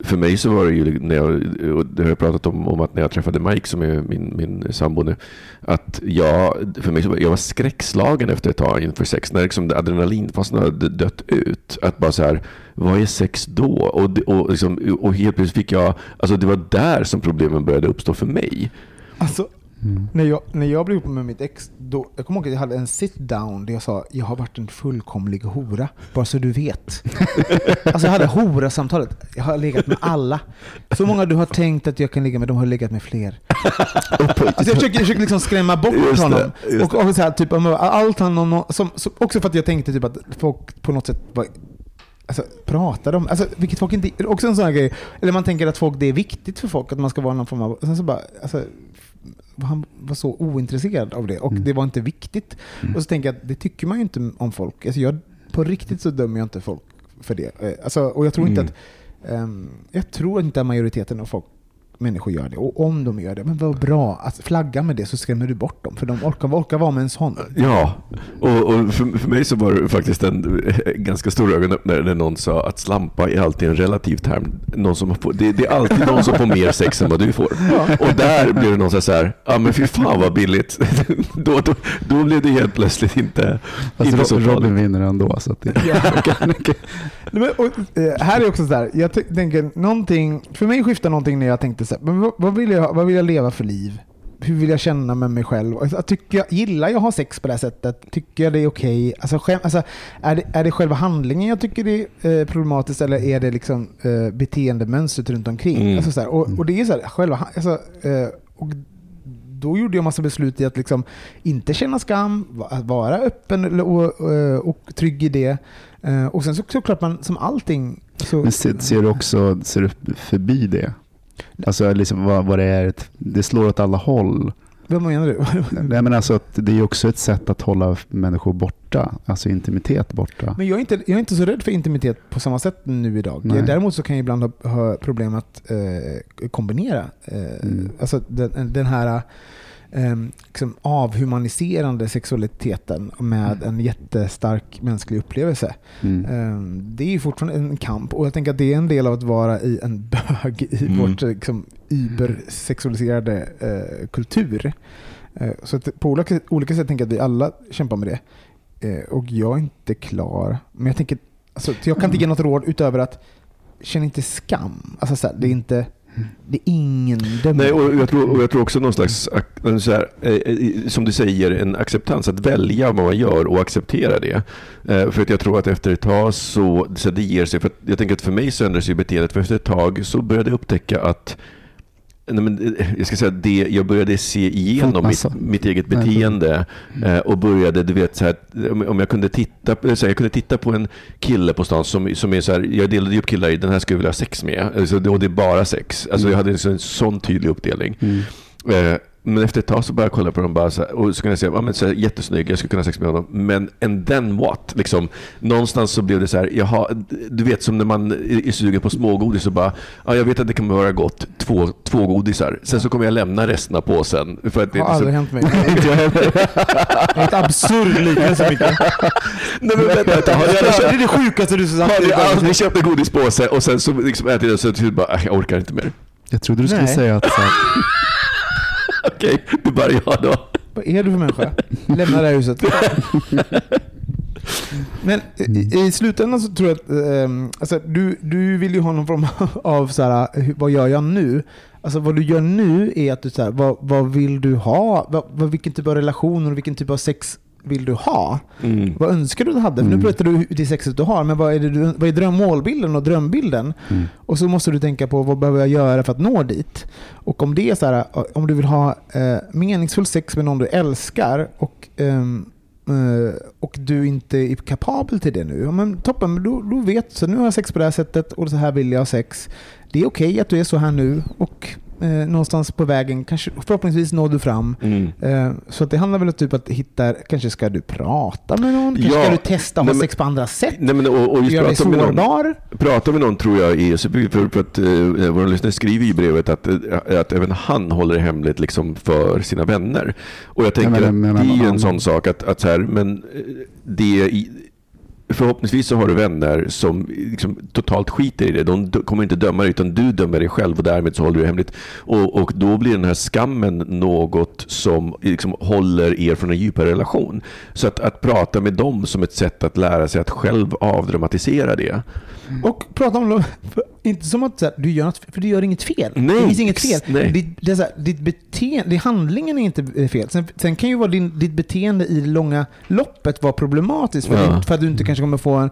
för mig så var det ju, när jag, och det har jag pratat om, om att när jag träffade Mike som är min, min sambo nu, att jag, för mig så var, jag var skräckslagen efter ett tag inför sex, när liksom adrenalinfasen hade dött ut. Att bara så här, vad är sex då? Och, det- och, liksom, och helt plötsligt fick jag, alltså det var där som problemen började uppstå för mig. Alltså, Mm. när, jag, när jag blev ihop med mitt ex, då, jag kommer ihåg att jag hade en sit down där jag sa jag har varit en fullkomlig hora, bara så du vet. alltså jag hade hora-samtalet. Jag har legat med alla. Så många du har tänkt att jag kan ligga med, de har legat med fler. Alltså jag försöker, jag försöker liksom skrämma bort Just det, honom. just och, och så här, typ, allt han, någon, som, som, också för att jag tänkte typ att folk på något sätt var, alltså, pratar om, alltså, vilket folk inte, också en sån här grej, eller man tänker att folk, det är viktigt för folk att man ska vara någon form av, sen så bara, alltså, han var så ointresserad av det och Mm. det var inte viktigt. Mm. Och så tänker jag att det tycker man ju inte om folk. Alltså jag, på riktigt så dömer jag inte folk för det. Eh, Alltså, och jag tror inte Mm. att ehm, jag tror inte att majoriteten av folk, människor gör det. Och om de gör det, men vad bra. Att flagga med det så skrämmer du bort dem. För de orkar, orkar vara med en sån. Ja, och, och för, för mig så var det faktiskt en eh, ganska stor ögonöppnare när någon sa att slampa är alltid en relativ term. Någon som får, det, det är alltid någon som får mer sex än vad du får. Och där blev det någon som här, ja men fy fan vad billigt. då, då, då blev det helt plötsligt inte, Fast inte så Ro- Robin farligt. vinner ändå. Så att det, Nej, Men, och, eh, här är också så här, jag tänker någonting, för mig skiftar någonting när jag tänkte så här, men vad, vad, vill jag, vad vill jag leva för liv? Hur vill jag känna med mig själv? Tycker jag, gillar jag att ha sex på det här sättet? Tycker jag det är okej? Alltså, skäm, alltså, är, det, är det själva handlingen jag tycker det är eh, problematiskt eller är det liksom eh, beteendemönstret runt omkring? Mm. Alltså, så här, och, och det är så här, själva, alltså, eh, och då gjorde jag massa beslut i att liksom inte känna skam, att vara öppen och, och, och trygg i det. Eh, Och sen så, såklart man som allting så... Men ser, ser du också ser du förbi det? Alltså liksom vad, vad det är, det slår åt alla håll. Vad menar du? Nej, men alltså att det är också ett sätt att hålla människor borta, alltså intimitet borta. Men jag är, inte, jag är inte så rädd för intimitet på samma sätt nu idag. Nej. Däremot så kan jag ibland ha, ha problem att eh, kombinera eh, Mm. alltså den, den här eh, liksom avhumaniserande sexualiteten med en jättestark mänsklig upplevelse. Mm. Eh, Det är ju fortfarande en kamp och jag tänker att det är en del av att vara i en bög i Mm. vårt liksom, übersexualiserade eh, kultur. Eh, så att på olika, olika sätt tänker jag att vi alla kämpar med det. Eh, och jag är inte klar. Men jag tänker, alltså, jag kan inte ge något råd utöver att känn inte skam. Alltså, så här, det är inte, det är ingen dömer. Nej, och jag, tror, och jag tror också någon slags, så här, eh, eh, som du säger, en acceptans. Att välja vad man gör och acceptera det. Eh, för att jag tror att efter ett tag så, så det ger sig. För att jag tänker att för mig så ändras ju beteendet. För efter ett tag så började jag upptäcka att Nej, men, eh, jag ska säga det, jag började se igenom mitt, mitt eget beteende eh, och började, du vet, så här, om- jag kunde titta, så här, jag kunde titta på en kille på stan som, som är så här, jag delade upp killar i den här skulle jag vilja ha sex med, alltså, och det är bara sex. Alltså, jag hade en sån tydlig uppdelning. Mm. Men efter ett tag så började jag kolla på dem bara så här, och så kunde jag säga, ja, men så här, jättesnygg, jag skulle kunna ha sex med honom. Men and then what? Liksom, någonstans så blev det så här, jaha, du vet som när man är sugen på smågodis och bara, ja, jag vet att det kan vara gott, två, två godisar. Sen så kommer jag lämna resten av påsen. För att det Det är har så, aldrig hänt mig. Inte jag heller. Det är ett absurd liknelse Micke. Nej men vänta, har Det jag, är det sjukaste du sagt. har ni aldrig köpt en godispåse och sen så liksom ätit den och så typ bara, "Äh, jag orkar inte mer. Jag trodde du skulle Nej. säga att så här, Okej, det bara jag då. Vad är du för människa? Lämna det här huset. Men i, i slutändan så tror jag att ehm, alltså, du, du vill ju ha någon form av så här, hur- vad gör jag nu? Alltså vad du gör nu är att du så här, vad, vad vill du ha? Vad, vad, vilken typ av relationer och vilken typ av sex vill du ha? Mm. Vad önskar du du hade? Mm. nu berättar du det sexet du har, men vad är, det vad är dröm, målbilden och drömbilden? mm, Och så måste du tänka på vad behöver jag göra för att nå dit? Och om det är så här, om du vill ha eh, meningsfull sex med någon du älskar och, ehm, eh, och du inte är kapabel till det nu, men toppen, men då, då vet. Så nu har jag sex på det här sättet och så här vill jag ha sex. Det är okej att du är så här nu och eh, någonstans på vägen, kanske, förhoppningsvis når du fram. Mm. Eh, Så att det handlar väl om typ att hitta, kanske ska du prata med någon? Kanske Ja. ska du testa att ha Nej, sex på andra sätt? Nej, men, och, och just Gör dig prata med någon. sårbar? Prata med någon tror jag är. För, för att eh, våra lyssnare skriver i brevet att, eh, att även han håller det hemligt liksom för sina vänner. Och jag tänker men- att men- det är ju en sån sak att, att så här, men eh, det Förhoppningsvis så har du vänner som liksom totalt skiter i det. De kommer inte döma dig utan du dömer dig själv och därmed så håller du det hemligt. Och, och då blir den här skammen något som liksom håller er från en djupare relation. Så att, att prata med dem som ett sätt att lära sig att själv avdramatisera det. Och prata om dem, inte som att här, du gör något, för du gör inget fel. Nej, det finns inget fel. nej. Det, det är så här, ditt beteende, handlingen är inte eh, fel. Sen, sen kan ju vara din, ditt beteende i det långa loppet vara problematiskt för, Ja. din, för att du inte kanske kommer få en,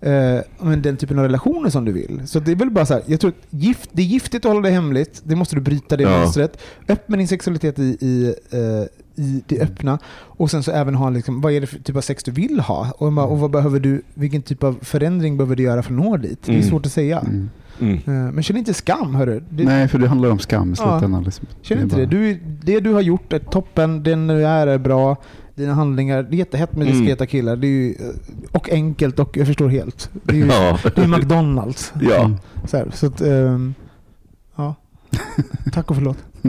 eh, den typen av relationer som du vill. Så det är väl bara så här, jag tror att gift, det är giftigt att hålla det hemligt, det måste du bryta det Ja. mönstret. Öppna din sexualitet i, i, eh, i det öppna och sen så även ha liksom, vad är det för typ av sex du vill ha? Och, vad- och vad behöver du, vilken typ av förändring behöver du göra för att nå dit? Det är Mm. svårt att säga. mm. Mm. Eh, Men känn inte skam, hörru. Det, Nej, för det handlar om skam i Ja. slutändan. Liksom. känn inte bara- det. Du, det du har gjort är toppen, den du är är bra. Dina handlingar, det är jättehett med Mm. diskreta killar. Det är ju, eh, och enkelt och jag förstår helt. Det är ju Ja. det är McDonalds. ja. Mm. Så, här, så att, ehm, ja. Tack och förlåt.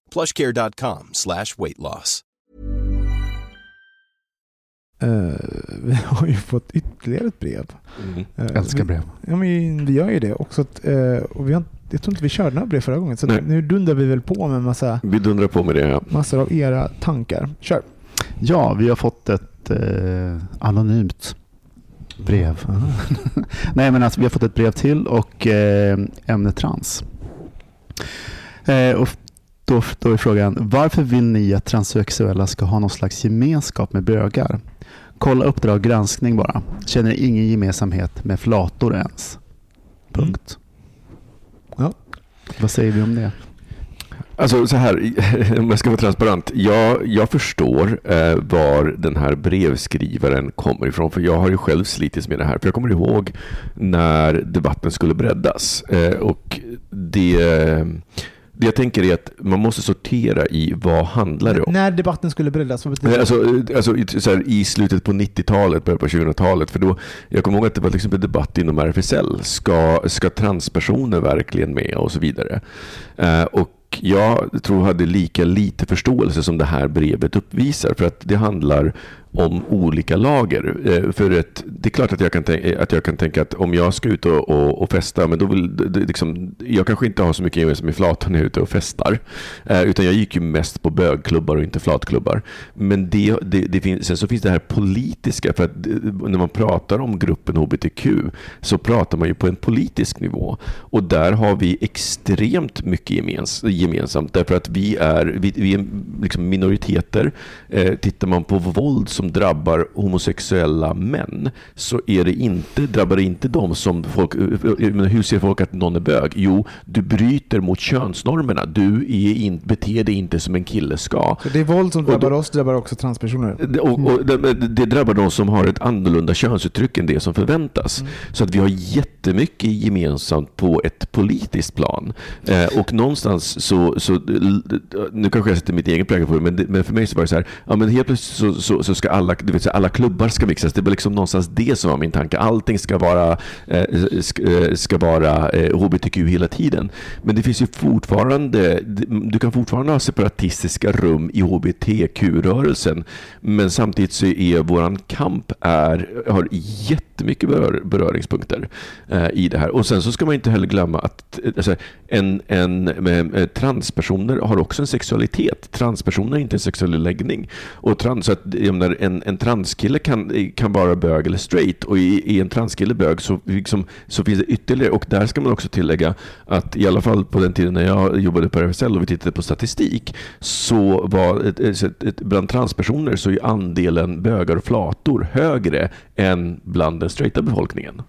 plushcare.com slash weight loss. Eh, vi har ju fått ytterligare ett brev. Mm. Eh, Älskar vi, brev. Ja, men vi gör ju det också. Att, eh, och vi har, jag tror inte vi körde några brev förra gången. Så Nej. nu dundrar vi väl på med massa, Vi dundrar på med det. Ja. massor av era tankar. Kör! Ja, vi har fått ett anonymt brev. Nej, men alltså, vi har fått ett brev till och eh, ämne trans. Och då, då är frågan, varför vill ni att transsexuella ska ha någon slags gemenskap med bögar? Kolla Uppdrag granskning bara. Känner ingen gemensamhet med flator ens. Punkt. Ja. Vad säger vi om det? Alltså så här, om jag ska vara transparent. Jag, jag förstår eh, var den här brevskrivaren kommer ifrån. För jag har ju själv slitits med det här. För jag kommer ihåg när debatten skulle breddas. Eh, och det, det jag tänker är att man måste sortera i vad handlar det om. När debatten skulle breddas? Alltså, alltså, i- så här, I slutet på 90-talet, början på 2000-talet. För då, jag kommer ihåg att det var till exempel debatt inom RFSL. Ska, ska transpersoner verkligen med och så vidare. Eh, och jag tror hade lika lite förståelse som det här brevet uppvisar. För att det handlar om olika lager. Eh, för ett, det är klart att jag, kan tänka, eh, att jag kan tänka att om jag ska ut och, och, och festa, men då vill, det, liksom, jag kanske inte har så mycket gemensamt med flatan när jag är ute och festar. Eh, utan jag gick ju mest på bögklubbar och inte flatklubbar. Men det, det, det finns, sen så finns det här politiska, för att eh, när man pratar om gruppen HBTQ så pratar man ju på en politisk nivå. Och där har vi extremt mycket gemens, gemensamt, därför att vi är, vi, vi är liksom minoriteter. Eh, tittar man på våld som drabbar homosexuella män så är det inte, drabbar det inte dem som folk, eh, eh, men hur ser folk att någon är bög? Jo, du bryter mot könsnormerna. Du är in, beter dig inte som en kille ska. Så det är våld som Och då- drabbar oss, drabbar också transpersoner. Det- Och, och det, det drabbar de som har ett annorlunda könsuttryck än det som förväntas. Så att vi har jättemycket gemensamt på ett politiskt plan. Eh, och någonstans så, så, nu kanske jag sätter mitt egen prägel på det, men, men för mig så var det så här, ja men helt plötsligt så, så, så ska alla, du vet, alla klubbar ska mixas. Det var liksom någonstans det som var min tanke. Allting ska vara, eh, eh ska, vara eh, HBTQ hela tiden. Men det finns ju fortfarande, du kan fortfarande ha separatistiska rum i HBTQ-rörelsen. Men samtidigt så är vår kamp är, har jättemycket berör, beröringspunkter eh, i det här. Och sen så ska man inte heller glömma att alltså, en, en, eh, eh, transpersoner har också en sexualitet. Transpersoner är inte en sexuell läggning. Och trans, så att, jag menar, en, en transkille kan, kan vara bög eller straight och i, i en transkille bög så, liksom, så finns det ytterligare. Och där ska man också tillägga att i alla fall på den tiden när jag jobbade på RFSL och vi tittade på statistik så var ett, ett, ett, bland transpersoner så är andelen bögar och flator högre än bland den straighta befolkningen.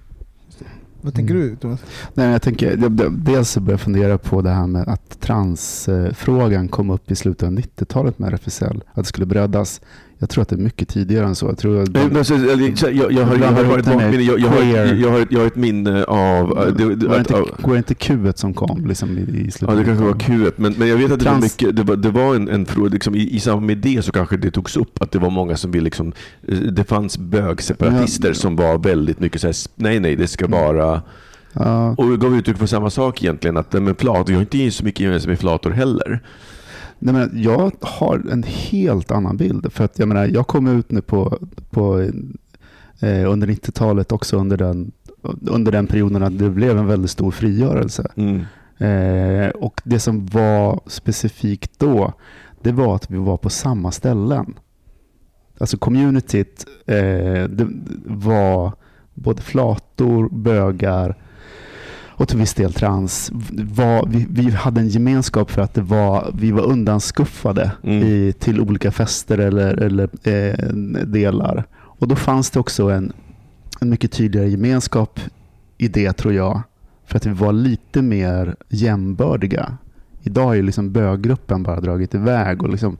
Vad tänker du Thomas? Nej, jag tänker, dels så börjar jag fundera på det här med att transfrågan kom upp i slutet av 90-talet med RFSL. Att det skulle breddas. Jag tror att det är mycket tidigare än så. Jag tror att men så- så- Jag, jag, har, jag, har, ett bakminne, jag, jag, har, jag, har, jag har ett minne av... äh, det- var, att- inte, var det inte Q som kom liksom, i, i slutet? Ja, det kanske var Q1, men, men jag vet att det var, Trans- mycket, det var, det var en, en fråga, liksom, i, i samband med det så kanske det togs upp att det var många som ville, liksom, eh, det fanns bögseparatister Ja. som var väldigt mycket så här, nej nej, det ska vara, Ja, och gav uttryck för samma sak egentligen, att men flat, jag har inte så mycket gemensamt med flator heller. Nej, men jag har en helt annan bild. För att jag, menar, jag kom ut nu på, på, eh, under 90-talet också under den, under den perioden att det blev en väldigt stor frigörelse. Mm. Eh, och det som var specifikt då, det var att vi var på samma ställen. Alltså communityt eh, det var både flator, bögar och till viss del trans. Var, vi, vi hade en gemenskap för att det var, vi var undanskuffade Mm. i, till olika fester eller, eller eh, delar. Och då fanns det också en, en mycket tydligare gemenskap i det tror jag. För att vi var lite mer jämbördiga. Idag är liksom böggruppen bara dragit iväg och liksom,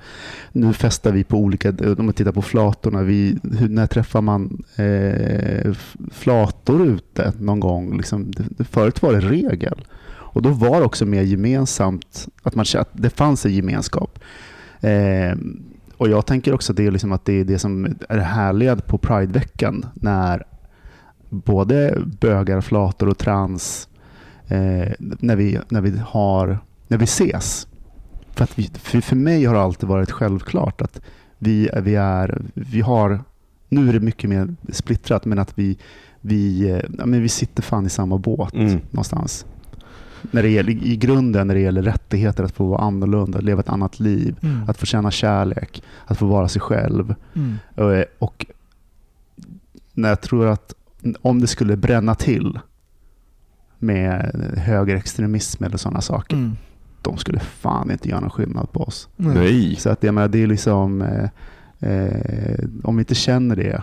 nu festar vi på olika, om man tittar på flatorna, vi, hur, när träffar man eh, flator ute någon gång? Liksom, det, förut var det regel. Och då var det också mer gemensamt, att, man, att det fanns en gemenskap. Eh, och jag tänker också att det är, liksom att det är det som är det på Prideveckan när både bögar, flator och trans eh, när, vi, när, vi har, när vi ses. För, att vi, för, för mig har det alltid varit självklart att vi, vi, är, vi har, nu är det mycket mer splittrat, men att vi, vi, ja, men vi sitter fan i samma båt Mm. någonstans. När det gäller, I grunden när det gäller rättigheter att få vara annorlunda, att leva ett annat liv, Mm. att få känna kärlek, att få vara sig själv. Mm. Eh, Och när jag tror att om det skulle bränna till med högerextremism eller sådana saker, Mm. De skulle fan inte göra någon skillnad på oss. Nej. Så att jag menar, det är liksom, eh, eh, om vi inte känner det,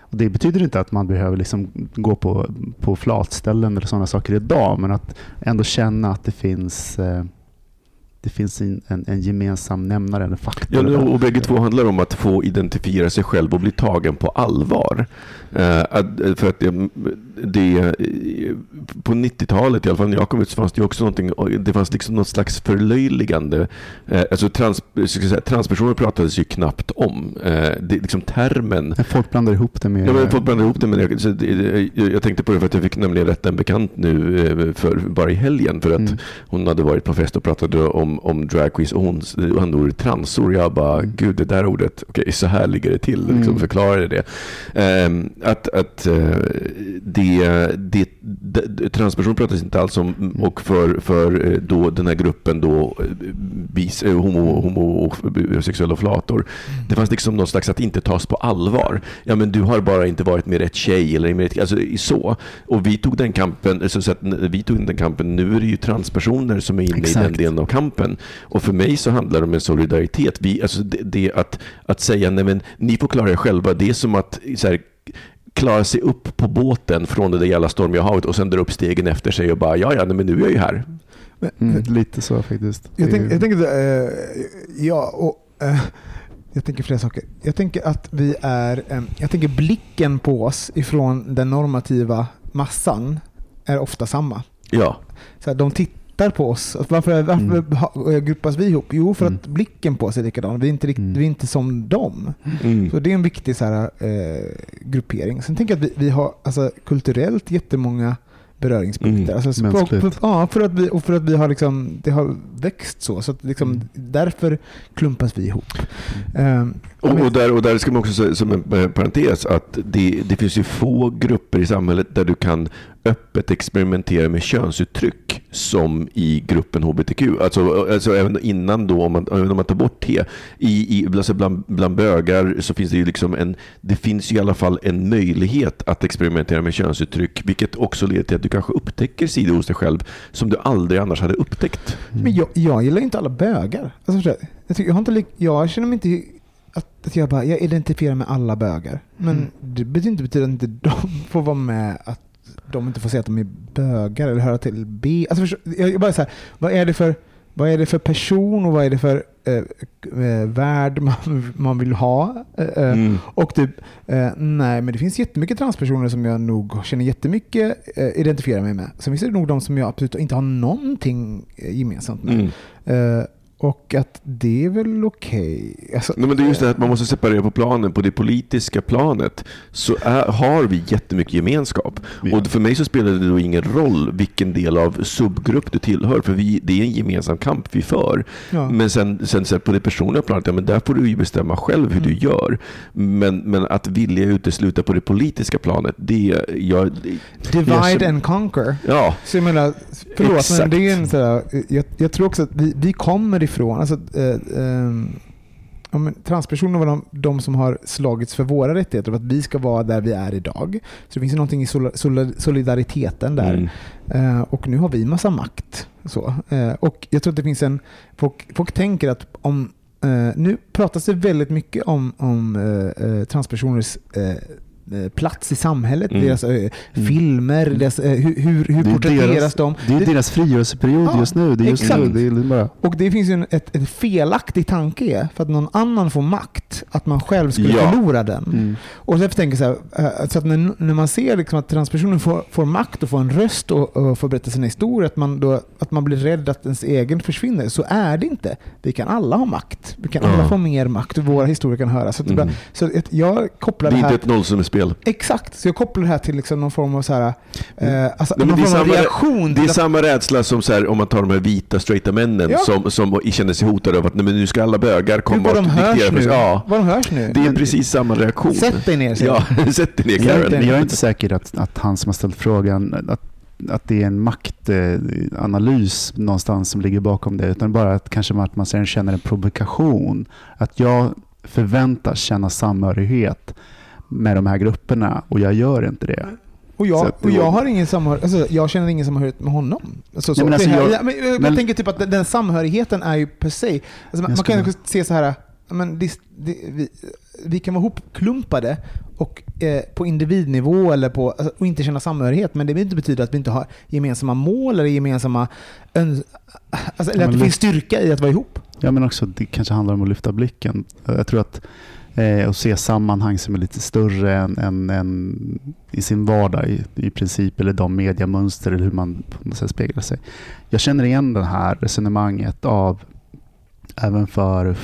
Och det betyder inte att man behöver liksom gå på, på flatställen eller sådana saker idag, men att ändå känna att det finns eh, det finns en, en, en gemensam nämnare, en faktor. Ja, och bägge två handlar om att få identifiera sig själv och bli tagen på allvar. Eh, att, för att det, det, på 90-talet, i alla fall när jag kom ut, så fanns det också någonting, det fanns liksom något slags förlöjligande. Eh, alltså trans, säga, transpersoner pratades ju knappt om. Eh, det, liksom termen... Folk blandar ihop det med... Ja, men folk blandar ihop det med... Jag, jag tänkte på det för att jag fick nämligen rätta en bekant nu eh, för, bara i helgen för att mm. hon hade varit på fest och pratade om, om drag queens och hon använde ordet transor. Jag bara, gud det där ordet, okej okay, så här ligger det till. Liksom, mm. Förklarade det. Um, att, att uh, det, det, det, transpersoner pratas inte alls om mm. och för, för uh, då den här gruppen då uh, bis, homo, homo och sexuella flator. Mm. Det fanns liksom någon slags att inte tas på allvar. Ja men du har bara inte varit med rätt tjej eller med rätt, alltså så. Och vi tog den kampen, så att vi tog den kampen, nu är det ju transpersoner som är inne Exakt. i den delen av kampen. Och för mig så handlar det om en solidaritet. Vi, alltså det, det att, att säga nej men ni får klara er själva, det är som att så här, klara sig upp på båten från det där jävla stormiga havet och sen dra upp stegen efter sig och bara ja, ja, men nu är jag ju här. Mm, lite så faktiskt. Jag, tänk, jag tänker, äh, ja, och, äh, jag tänker flera saker. Jag tänker att vi är, äh, jag tänker blicken på oss ifrån den normativa massan är ofta samma. Ja. Så här, de tittar tittar på oss. Varför, varför mm. gruppas vi ihop? Jo, för mm. att blicken på oss är likadan. Vi är inte, mm. vi är inte som dem. Mm. Så det är en viktig så här, eh, gruppering. Sen tänker jag att vi, vi har alltså, kulturellt jättemånga beröringspunkter. Mm. Alltså, språk, för, ja, för att vi, och för att vi har liksom, det har växt så. så att liksom, mm. Därför klumpas vi ihop. Mm. Um, och, och, där, och där ska man också säga som en parentes att det, det finns ju få grupper i samhället där du kan öppet experimentera med könsuttryck som i gruppen hbtq. Alltså, alltså även innan då, om man, om man tar bort T. I, i, alltså bland, bland bögar så finns det ju liksom en, det finns ju i alla fall en möjlighet att experimentera med könsuttryck, vilket också leder till att du kanske upptäcker sidor hos dig själv som du aldrig annars hade upptäckt. Mm. Men jag, jag gillar inte alla bögar. Alltså, jag, tycker, jag, har inte, jag känner mig inte att, jag bara, jag identifierar med alla bögar. Men mm. det betyder inte betyder att inte de får vara med att de inte får säga att de är bögar eller höra till B. Alltså, jag bara så här, vad är det för vad är det för person och vad är det för eh, eh, värld man, man vill ha? Eh, eh, mm. Och typ, eh, nej, men det finns jättemycket transpersoner som jag nog känner jättemycket eh, identifierar mig med. Sen finns det nog de som jag absolut inte har någonting gemensamt med. Mm. Och att det är väl okej. Okay. Alltså, men det är just det att man måste separera på planen. På det politiska planet så är, har vi jättemycket gemenskap. Ja. Och för mig så spelar det då ingen roll vilken del av subgrupp du tillhör. För vi, det är en gemensam kamp vi för. Ja. Men sen, sen, sen, på det personliga planet, ja, men där får du ju bestämma själv hur mm. du gör. Men, men att vilja utesluta på det politiska planet, det... Jag, Divide jag, and conquer. Ja. Så jag menar, förlåt, Exakt. men det är en sådär, jag, jag tror också att vi, vi kommer ifrån. Alltså, eh, eh, transpersoner var de, de, som har slagits för våra rättigheter och att vi ska vara där vi är idag. Så det finns någonting i solidariteten där. Mm. Eh, och nu har vi massa makt. Så. Eh, och jag tror att det finns en... Folk, folk tänker att om... Eh, nu pratas det väldigt mycket om, om eh, transpersoners plats i samhället, mm. deras eh, mm. filmer, deras, eh, hur, hur, hur porträtteras deras, de? Det är deras frigörelseperiod ja, just nu. Det är just exakt. Nu, det bara... Och det finns ju en ett, ett felaktig tanke för att någon annan får makt, att man själv skulle ja. förlora den. Mm. Och därför tänker jag så här, så att när, när man ser liksom att transpersoner får, får makt och får en röst och, och får berätta sina historier, att man, då, att man blir rädd att ens egen försvinner. Så är det inte. Vi kan alla ha makt. Vi kan alla få mer makt och våra historier kan höras. Så, mm. så jag kopplar det här... Det är inte ett nollsummespel spel. Exakt, så jag kopplar det här till liksom någon form av, så här, eh, alltså, Nej, någon form samma, reaktion. Det är samma rädsla som så här, om man tar de här vita straighta männen ja. som, som känner sig hotade av att nej, men nu ska alla bögar komma Gud, de hörs nu. Ja. Vad de hörs nu. Det är precis samma reaktion. Sätt dig ner, ja, Sätt dig ner Karen. Jag, jag är inte säker att, att han som har ställt frågan, att att det är en maktanalys någonstans som ligger bakom det, utan bara att kanske att man sen känner en provokation. Att jag förväntas känna samhörighet med de här grupperna och jag gör inte det. Och jag, och jag har ingen samhörighet, alltså, jag känner ingen samhörighet med honom. Alltså, så, Nej, men alltså, jag, jag, men, jag men, tänker typ att den samhörigheten är ju per se, alltså, man, man kan se så här men det, det, vi, vi kan vara hopklumpade och, eh, på individnivå eller på, alltså, och inte känna samhörighet. Men det behöver inte betyda att vi inte har gemensamma mål eller gemensamma öns- alltså, eller att det finns styrka i att vara ihop. Ja, men också det kanske handlar om att lyfta blicken. Jag tror att eh, se sammanhang som är lite större än, än, än i sin vardag i, i princip, eller de mediamönster eller hur man på något sätt speglar sig. Jag känner igen det här resonemanget av även för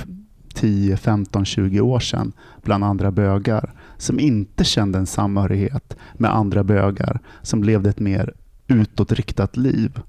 10, 15, 20 år sedan bland andra bögar som inte kände en samhörighet med andra bögar som levde ett mer utåtriktat liv.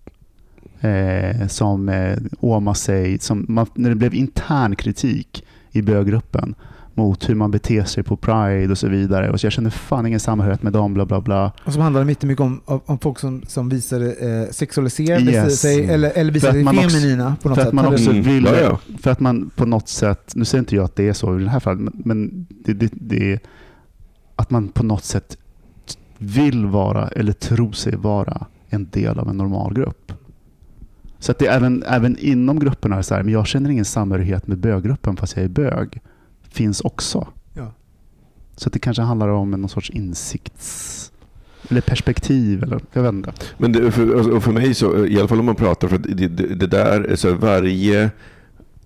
Eh, som eh, Oma säger, som man, när det blev intern kritik i böggruppen mot hur man beter sig på Pride och så vidare. Och så jag kände fan ingen samhörighet med dem, bla bla bla. Och som handlar mycket, mycket om, om folk som, som visar eh, sexualiserade Yes. sig eller, eller visar sig man också- feminina på något För sätt. att man också Mm, vill, ja, ja. för att man på något sätt, nu säger inte jag att det är så i det här fallet, men, men det, det, det är att man på något sätt vill vara eller tror sig vara en del av en normalgrupp. Så att det är även, även inom grupperna är så här, men jag känner ingen samhörighet med böggruppen fast jag är bög. Finns också. Ja. Så att det kanske handlar om någon sorts insikts... Eller perspektiv. Eller, jag vet inte. Men det, för, för mig, så, i alla fall om man pratar, för det, det, det där, så varje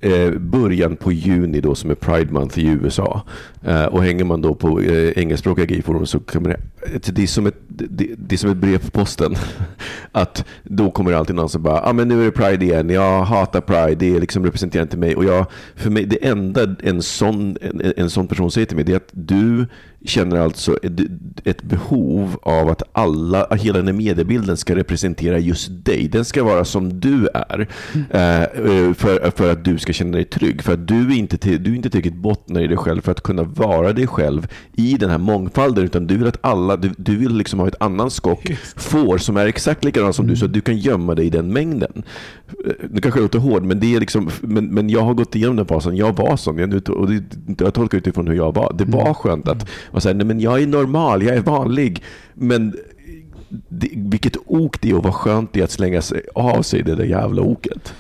eh, början på juni då som är Pride Month i USA eh, och hänger man då på eh, engelskspråkiga gayforum så kommer det, det, är som ett, det, det som ett brev på posten. Att då kommer det alltid någon som bara, ah, men nu är det Pride igen, jag hatar Pride, det är liksom representerar inte mig. Och jag, för mig, det enda en sån, en, en sån person säger till mig det är att du känner alltså ett, ett behov av att alla, hela den här mediebilden ska representera just dig. Den ska vara som du är. Eh, eh, för, för att du ska känna dig trygg. För att du inte, du inte tillräckligt bottnar i dig själv för att kunna vara dig själv i den här mångfalden. Utan du vill att alla, du, du vill liksom ha ett annan skock får som är exakt likadant som du så att du kan gömma dig i den mängden. Eh, Nu kanske jag låter hård, men, det är liksom, men, men jag har gått igenom den fasen. Jag var sån. Jag, och det, jag tolkar utifrån hur jag var. Det var skönt att vara såhär, nej men jag är normal, jag är vanlig. Men det, vilket ok det är och vad skönt det är att slänga sig av sig det där jävla oket.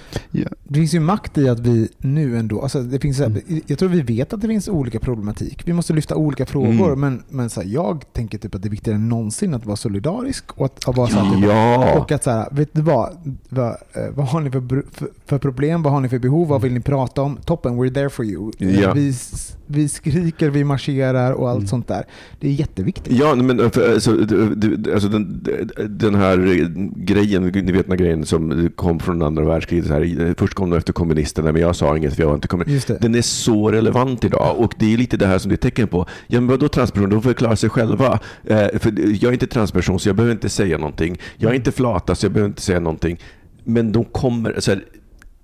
Det finns ju makt i att vi nu ändå, alltså det finns, Mm. jag tror vi vet att det finns olika problematik. Vi måste lyfta olika frågor, Mm. men, men så här, jag tänker typ att det är viktigare än någonsin att vara solidarisk och att, att vara så här, typ, Ja. och att så här, vet du vad, vad, eh, vad har ni för, för, för problem, vad har ni för behov, vad vill ni prata om? Toppen, we're there for you. Eh, Ja. Vi, vi skriker, vi marscherar och allt Mm. sånt där. Det är jätteviktigt. Ja, men för, alltså, du- du- alltså den, den här grejen, ni vet den grejen som kom från andra världskriget. Här, först kom de efter kommunisterna, men jag sa inget för jag var inte kommunist. Den är så relevant idag och det är lite det här som det är tecken på. Ja, men vadå transperson? De får klara sig själva. Eh, för jag är inte transperson så jag behöver inte säga någonting. Jag är inte flata så jag behöver inte säga någonting. Men de kommer, så här,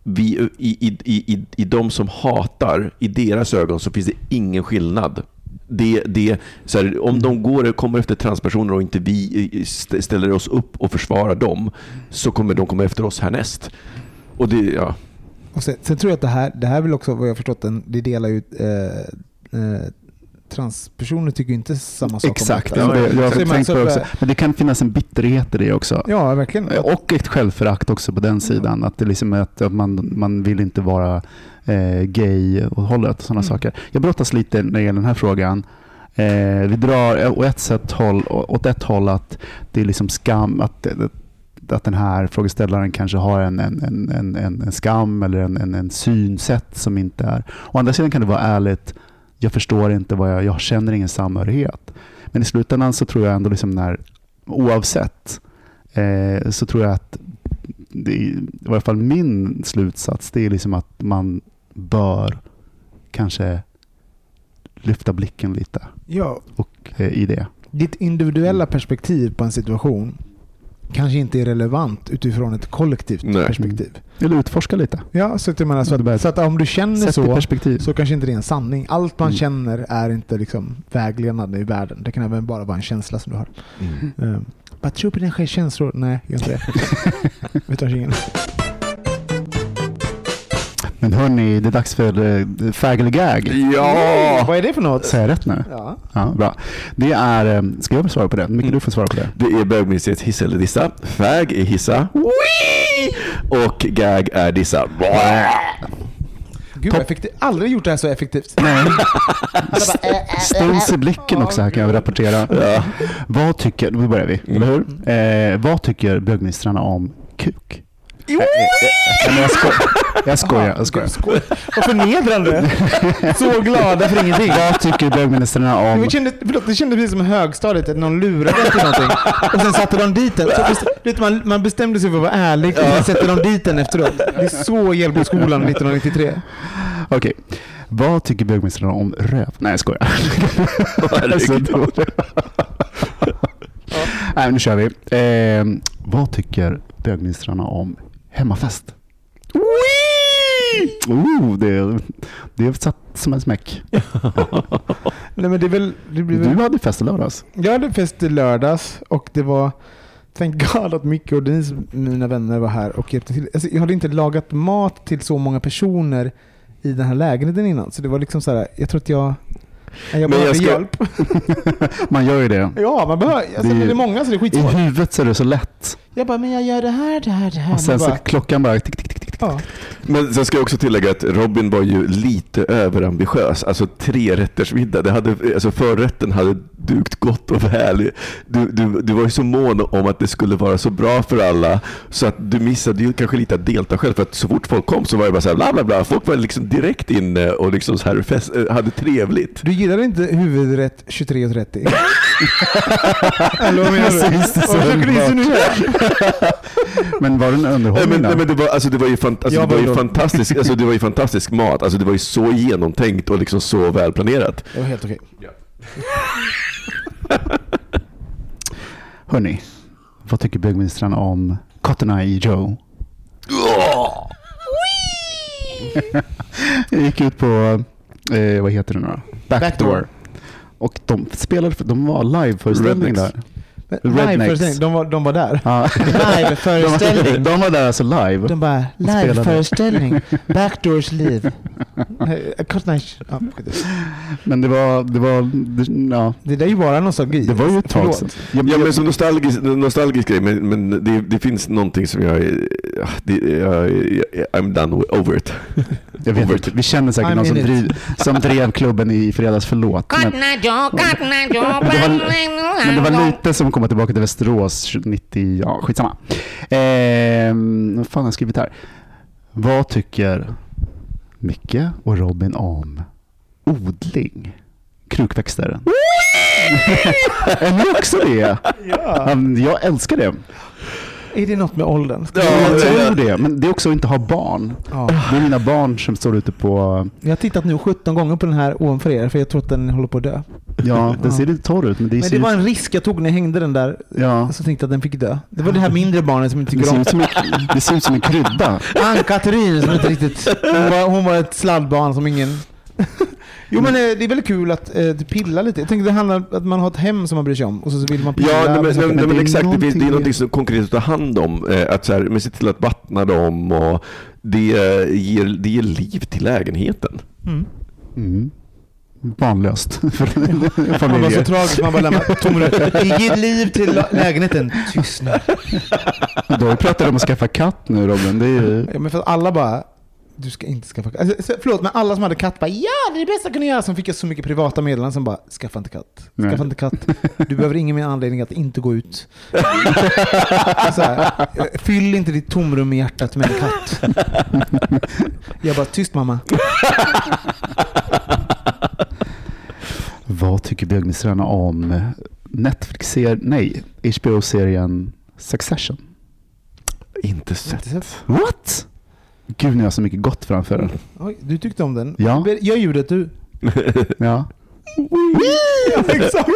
vi, i, i, i, i, i de som hatar, i deras ögon så finns det ingen skillnad. Det, det, så här, om de går, kommer efter transpersoner och inte vi ställer oss upp och försvarar dem så kommer de komma efter oss härnäst. Och det, ja. Och sen, sen tror jag att det här, det här vill också, vad jag har förstått, det delar ju eh, eh, transpersoner tycker inte samma sak Exakt, om det, detta. jag har tänkt så på det också. Men det kan finnas en bitterhet i det också. Ja, verkligen. Och ett självförakt också på den sidan. Att det liksom är att man, man vill inte vara eh, gay och hållet och sådana Mm. saker. Jag brottas lite när det gäller den här frågan. Eh, vi drar åt ett, sätt håll, åt ett håll att det är liksom skam, att, att den här frågeställaren kanske har en, en, en, en, en en skam eller en, en, en synsätt som inte är... Å andra sidan kan det vara ärligt, jag förstår inte vad jag, jag känner ingen samhörighet. Men i slutändan så tror jag ändå liksom när, oavsett, eh, så tror jag att det, i varje fall min slutsats, det är liksom att man bör kanske lyfta blicken lite Ja, och, eh, i det. ditt individuella perspektiv på en situation kanske inte är relevant utifrån ett kollektivt Nej. perspektiv. Eller utforska lite. Ja, så att, menar, så, att, så att om du känner så, perspektiv. så kanske inte det är en sanning. Allt man Mm. känner är inte liksom vägledande i världen. Det kan även bara vara en känsla som du har. Um, bara tro på dina känslor. Nej, gör inte det. Vi tar ingen. Men hörni, det är dags för uh, fag eller gag. Ja! Vad är det för något? Säger jag rätt nu? Ja. Ja, bra. Det är, eh, ska jag svara på det? Micke, du får svara på det. Det är bögministeriets hissa eller dissa. Fag är hissa. Wee! Och gag är dissa. Gud, vad effektivt. Aldrig gjort det här så effektivt. Nej. Stuns i blicken också här kan jag rapportera. Vad tycker, då börjar vi, eller hur? Eh, vad tycker bögministrarna om kuk? Men jag, sko jag skojar. Jag skojar. Vad förnedrande. Så glada för ingenting. Vad tycker bögministrarna om... Det kändes, förlåt, det kändes precis som högstadiet, att någon lurade en till någonting. Och sen satte de dit vet, man, man bestämde sig för att vara ärlig och sen sätter de dit den efteråt. Det är så Hjällboskolan 1993. Okej. Vad tycker bögministrarna om röv? Nej, jag skojar. Nej, nu kör vi. Eh, vad tycker bögministrarna om hemmafest? Oh, det, det är satt som en smäck. Nej, men det väl, det blir väl, Du hade fest i lördags. jag hade fest i lördags och det var Thank God att Micke och Denise, mina vänner, var här och hjälpte till. Alltså, jag hade inte lagat mat till så många personer i den här lägenheten innan. Så det var liksom så här, jag tror att jag... Jag jag ska- hjälp. Man gör ju det. Ja, man behöver, alltså, Det- det, är många så det är I skitsvårt. huvudet så är det så lätt. Jag bara, men jag gör det här, det här, det här. Och sen Man så bara, klockan bara tick, tick, tick. Ja. Men sen ska jag också tillägga att Robin var ju lite överambitiös. Alltså tre rätters middag. Det hade, alltså förrätten hade dukt gott och väl. Du, du, du var ju så mån om att det skulle vara så bra för alla så att du missade ju kanske lite att delta själv. För att så fort folk kom så var det bara så här bla bla bla. Folk var liksom direkt inne och liksom så här fest, eh, hade trevligt. Du gillade inte huvudrätt 23.30? Eller vad menar du? Precis, det är så Vad försöker du underbart. insinuera? Men var det en Nej, underhållning men, nej, men det, var, alltså, det var ju, fant, alltså, det var ju fantastisk, alltså, det var ju fantastisk mat. Alltså, det var ju så genomtänkt och liksom så välplanerat. Det var helt okej. Hörni, vad tycker bögministrarna om Cotton Eye Joe? Jag gick ut på, eh, vad heter det nu då? Backdoor. Och de spelade, de var liveföreställning Rednecks. Där. Men Rednecks. Liveföreställning, de var, de var där. Ja. Liveföreställning. De, de var där alltså live. De bara, liveföreställning, Backdoors liv. Eh, Kort nice. Ja. Men det var, det var, det, ja. det där är ju bara nostalgi. Det var ju ett tag sedan. Ja, men som nostalgisk, nostalgisk grej, men, men det, det finns någonting som jag är... Det, jag, I'm done with, over it. Jag vet Over inte. it. Vi känner säkert I'm någon som, driv, som drev klubben i fredags, förlåt. Men, men, det var, men det var lite som att komma tillbaka till Västerås 90, ja skitsamma. Ehm, vad fan har jag skrivit här? Vad tycker Micke och Robin om odling? Krukväxter. är ni också det? Ja. Jag älskar det. Är det något med åldern? Ja, jag ja, tror det. Men det är också att inte ha barn. Ja. Det är mina barn som står ute på... Jag har tittat nu 17 gånger på den här ovanför er, för jag tror att den håller på att dö. Ja, den ser lite torr ut. Men det, Men ser, det var en risk jag tog när jag hängde den där, ja, så tänkte jag att den fick dö. Det var det här mindre barnet som inte tycker ser om en, det ser ut som en krydda. Ann-Katrin som inte riktigt... Hon var, hon var ett sladdbarn som ingen... Jo men eh, det är väldigt kul att eh, pilla lite. Jag tänkte det handlar om att man har ett hem som man bryr sig om och så så vill man pilla. Ja, nej, men, nej, men, det exakt. Det, finns- det är någonting- någonting så konkret att ta hand om. Eh, att så här, men se till att vattna dem och det, eh, ger, det ger liv till lägenheten. Mm. Mm. Barnlöst för Man var så familjer. tragiskt, man bara lämnar tomrum. Det ger liv till lägenheten. Tystnad. Då vi pratat om att skaffa katt nu Robin. Det är ju... Ja, men för att alla bara, du ska inte skaffa katt. Alltså, så- förlåt, men alla som hade katt bara, ja det är det bästa jag kunde göra. Som fick jag så mycket privata meddelanden som bara, skaffa inte katt. Skaffa Nej. inte katt. Du behöver ingen mer anledning att inte gå ut. här, fyll inte ditt tomrum i hjärtat med en katt. Jag bara, tyst mamma. Vad tycker bögministrarna om Netflix-serien, nej, HBO-serien Succession? Inte sett. What? Gud, ni har så mycket gott framför er. Oj, du tyckte om den. Ja. Gör ljudet du. Ja. Exakt.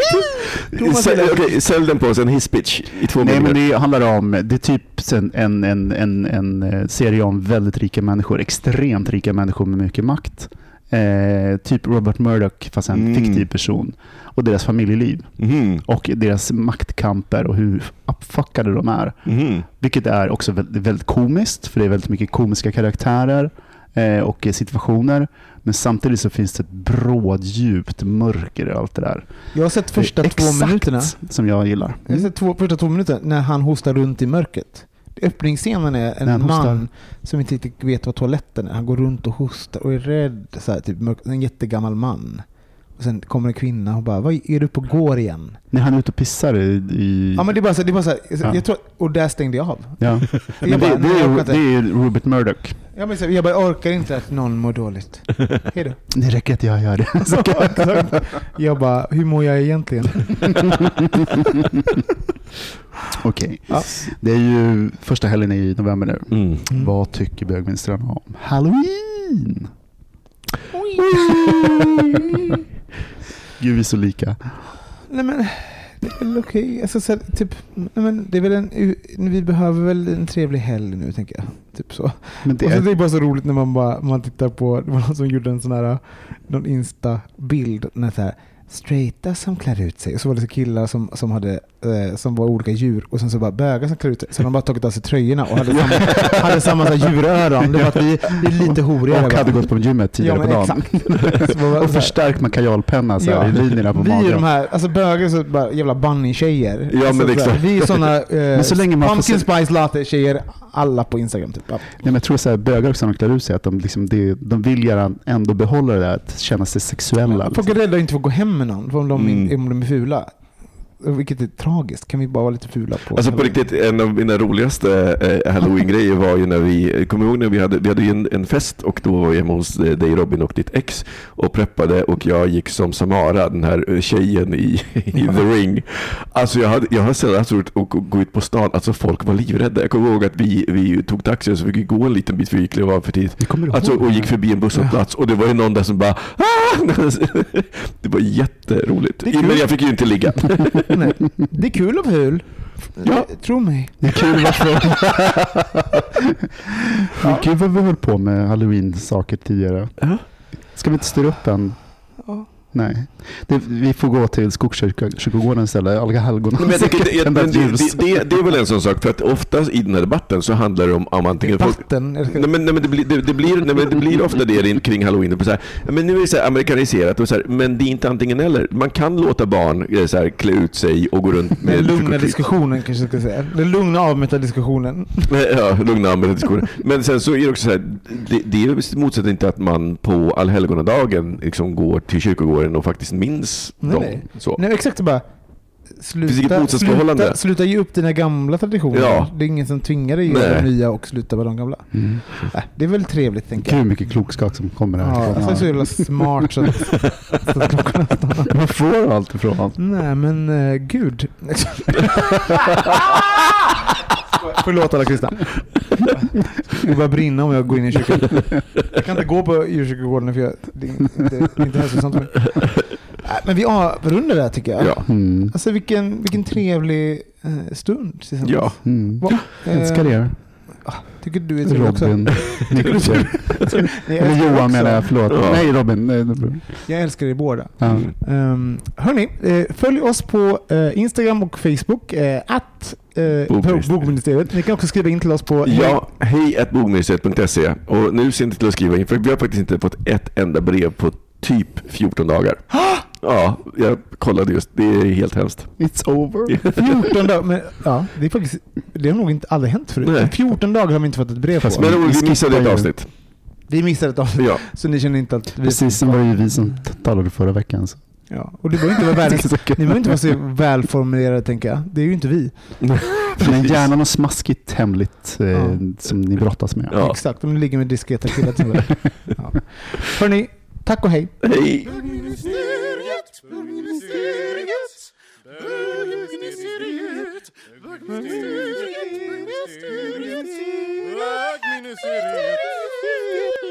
Thomas Sälj, sälj den på oss, en hisspitch i två Nej, men det handlar om, det är typ en, en, en, en, en eh, serie om väldigt rika människor, extremt rika människor med mycket makt. Eh, typ Robert Murdoch, fast en Mm. fiktiv person. Och deras familjeliv. Mhm, Och deras maktkamper och hur uppfuckade de är. mhm. Vilket är också väldigt, väldigt komiskt, för det är väldigt mycket komiska karaktärer eh, och situationer. Men samtidigt så finns det ett bråddjupt mörker i allt det där. Jag har sett första två minuterna. som jag gillar. Jag har sett två, första två minuter när han hostar runt i mörkret. Öppningsscenen är en Nej, hostar. man som inte riktigt vet vad toaletten är. Han går runt och hostar och är rädd. Så här, typ, en jättegammal man. Och sen kommer en kvinna och bara, vad är du på går igen? När han är ute och pissar i... i Ja men det är bara så, det är bara så här, Ja. jag tror, och där stängde jag av. ja. Jag Men bara, det, det, nej, är, det är Rupert Murdoch. Ja, men så, jag bara orkar inte att någon mår dåligt. Hej då. Det räcker att jag gör det. Exakt. Jag bara, hur mår jag egentligen? Okej. Ja. Det är ju första helgen i november nu. Mm. Mm. Vad tycker bögministrarna om Halloween? Gud, vi är så lika. Nej men, det är väl okej. Alltså, så här, typ, nej, men, det är väl en, vi behöver väl en trevlig helg nu, tänker jag. Typ så. Men det Och så är, det är bara så roligt när man, bara, man tittar på, det var någon som gjorde en sån här, någon Insta-bild, när så här, straighta som klär ut sig. Och så var det så killar som, som, hade, eh, som var olika djur och sen så bara bögar som klär ut sig. Så de har bara tagit av sig tröjorna och hade samma, hade samma så djuröron. Det var att vi, vi är lite horiga. och hade gått på gymmet tidigare ja, på dagen. bara- Och förstärkt med kajalpenna så här, Ja. i linjerna på vi är magen. de här, alltså bögar så bara jävla bunny-tjejer. Ja, alltså, men så. Vi är sådana eh, Men så länge man pumpkin se- spice latte-tjejer, alla på Instagram typ. Ja. Men jag tror så här, bögar också när de klär ut sig, att de, liksom, det, de vill gärna ändå behålla det där att känna sig sexuella. Folk är rädda att inte få gå hem med någon, om de, Mm. om de är fula. Vilket är tragiskt. Kan vi bara vara lite fula på Alltså på riktigt, en av mina roligaste eh, halloween-grejer var ju när vi, kommer ihåg när vi hade, vi hade ju en, en fest och då var jag hemma hos eh, dig Robin och ditt ex och preppade och jag gick som Samara, den här eh, tjejen i, i The Ring. Alltså jag, hade, jag har sällan haft roligt att gå- ut på stan, alltså folk var livrädda. Jag kommer ihåg att vi, vi tog taxi och så fick vi gå en liten bit för vi av för tidigt. Alltså, och gick förbi en busshållplats och det var ju någon där som bara ah! Det var jätteroligt. Det. Men jag fick ju inte ligga. Nej. Det är kul att vara ful. Ja. Tro mig. Det är kul varför. Men Gud vad vi höll på med halloween-saker tidigare. Ja. Ska vi inte styra upp en? Nej. Det, vi får gå till Skogskyrkogården istället. Men jag tycker, det, det, det, är väl en sån sak, för att oftast i den här debatten så handlar det om, om antingen folk, ska- Nej men, nej, men det, blir, det, det, blir, nej, men det blir ofta det in- kring halloween. Så här, men nu är det så här amerikaniserat, och så här, men det är inte antingen eller. Man kan låta barn eh, så här, klä ut sig och gå runt med... Den lugna diskussionen kanske jag ska säga. Den lugna avmätta diskussionen. Ja, lugna med diskussionen. Men sen så är det också så här, det, det motsätter inte att man på allhelgonadagen liksom går till kyrkogården och faktiskt minns Nej, dem. nej. Så. Nej, exakt bara. finns inget Sluta, sluta, sluta ge upp dina gamla traditioner. Ja. Det är ingen som tvingar dig att göra nya och sluta med de gamla. Mm. Äh, det är väl trevligt tänker Gud jag. mycket klokskap som kommer här. Ja, alltså, jag är så jävla smart så att, så att klockan. Var får du allt ifrån? Nej men uh, gud. Förlåt alla kristna. Det börjar brinna om jag går in i kyrkan. Jag kan inte gå på djurkyrkogården för jag, det, är inte, det är inte hälsosamt för mig. Nej, Men vi avrundar det här tycker jag. Ja. Mm. Alltså vilken, vilken trevlig eh, stund tillsammans. Ja. Mm. Va, eh, Älskar er. Tycker du är trevlig också? Robin. Tycker du Eller er Johan också. menar jag, förlåt. Ja. Nej Robin. Nej. Jag älskar er båda. Ja. Um, hörni, eh, följ oss på eh, Instagram och Facebook. Eh, att eh. Bokministeriet. Ni kan också skriva in till oss på Ja, hej bogministeriet.se. Och nu ser ni till att skriva in, för vi har faktiskt inte fått ett enda brev på typ 14 dagar. Ja, jag kollade just. Det är helt hemskt. It's over. 14 dagar. Men, ja, det, är faktiskt, det har nog inte aldrig hänt förut. Nej. 14 dagar har vi inte fått ett brev på. Men vi missade ett avsnitt. Vi missade ett avsnitt. Ja. Så ni känner inte att vi... Precis som var det ju vi som talade förra veckan. Så. Ja, och det behöver inte vara världens... Ni behöver inte vara så välformulerade tänker jag. Det är ju inte vi. Men gärna något smaskigt hemligt eh, Ja. som ni brottas med. Ja. Exakt, om ni ligger med diskreta killar till exempel. ja. Hörni, tack och hej. Hej!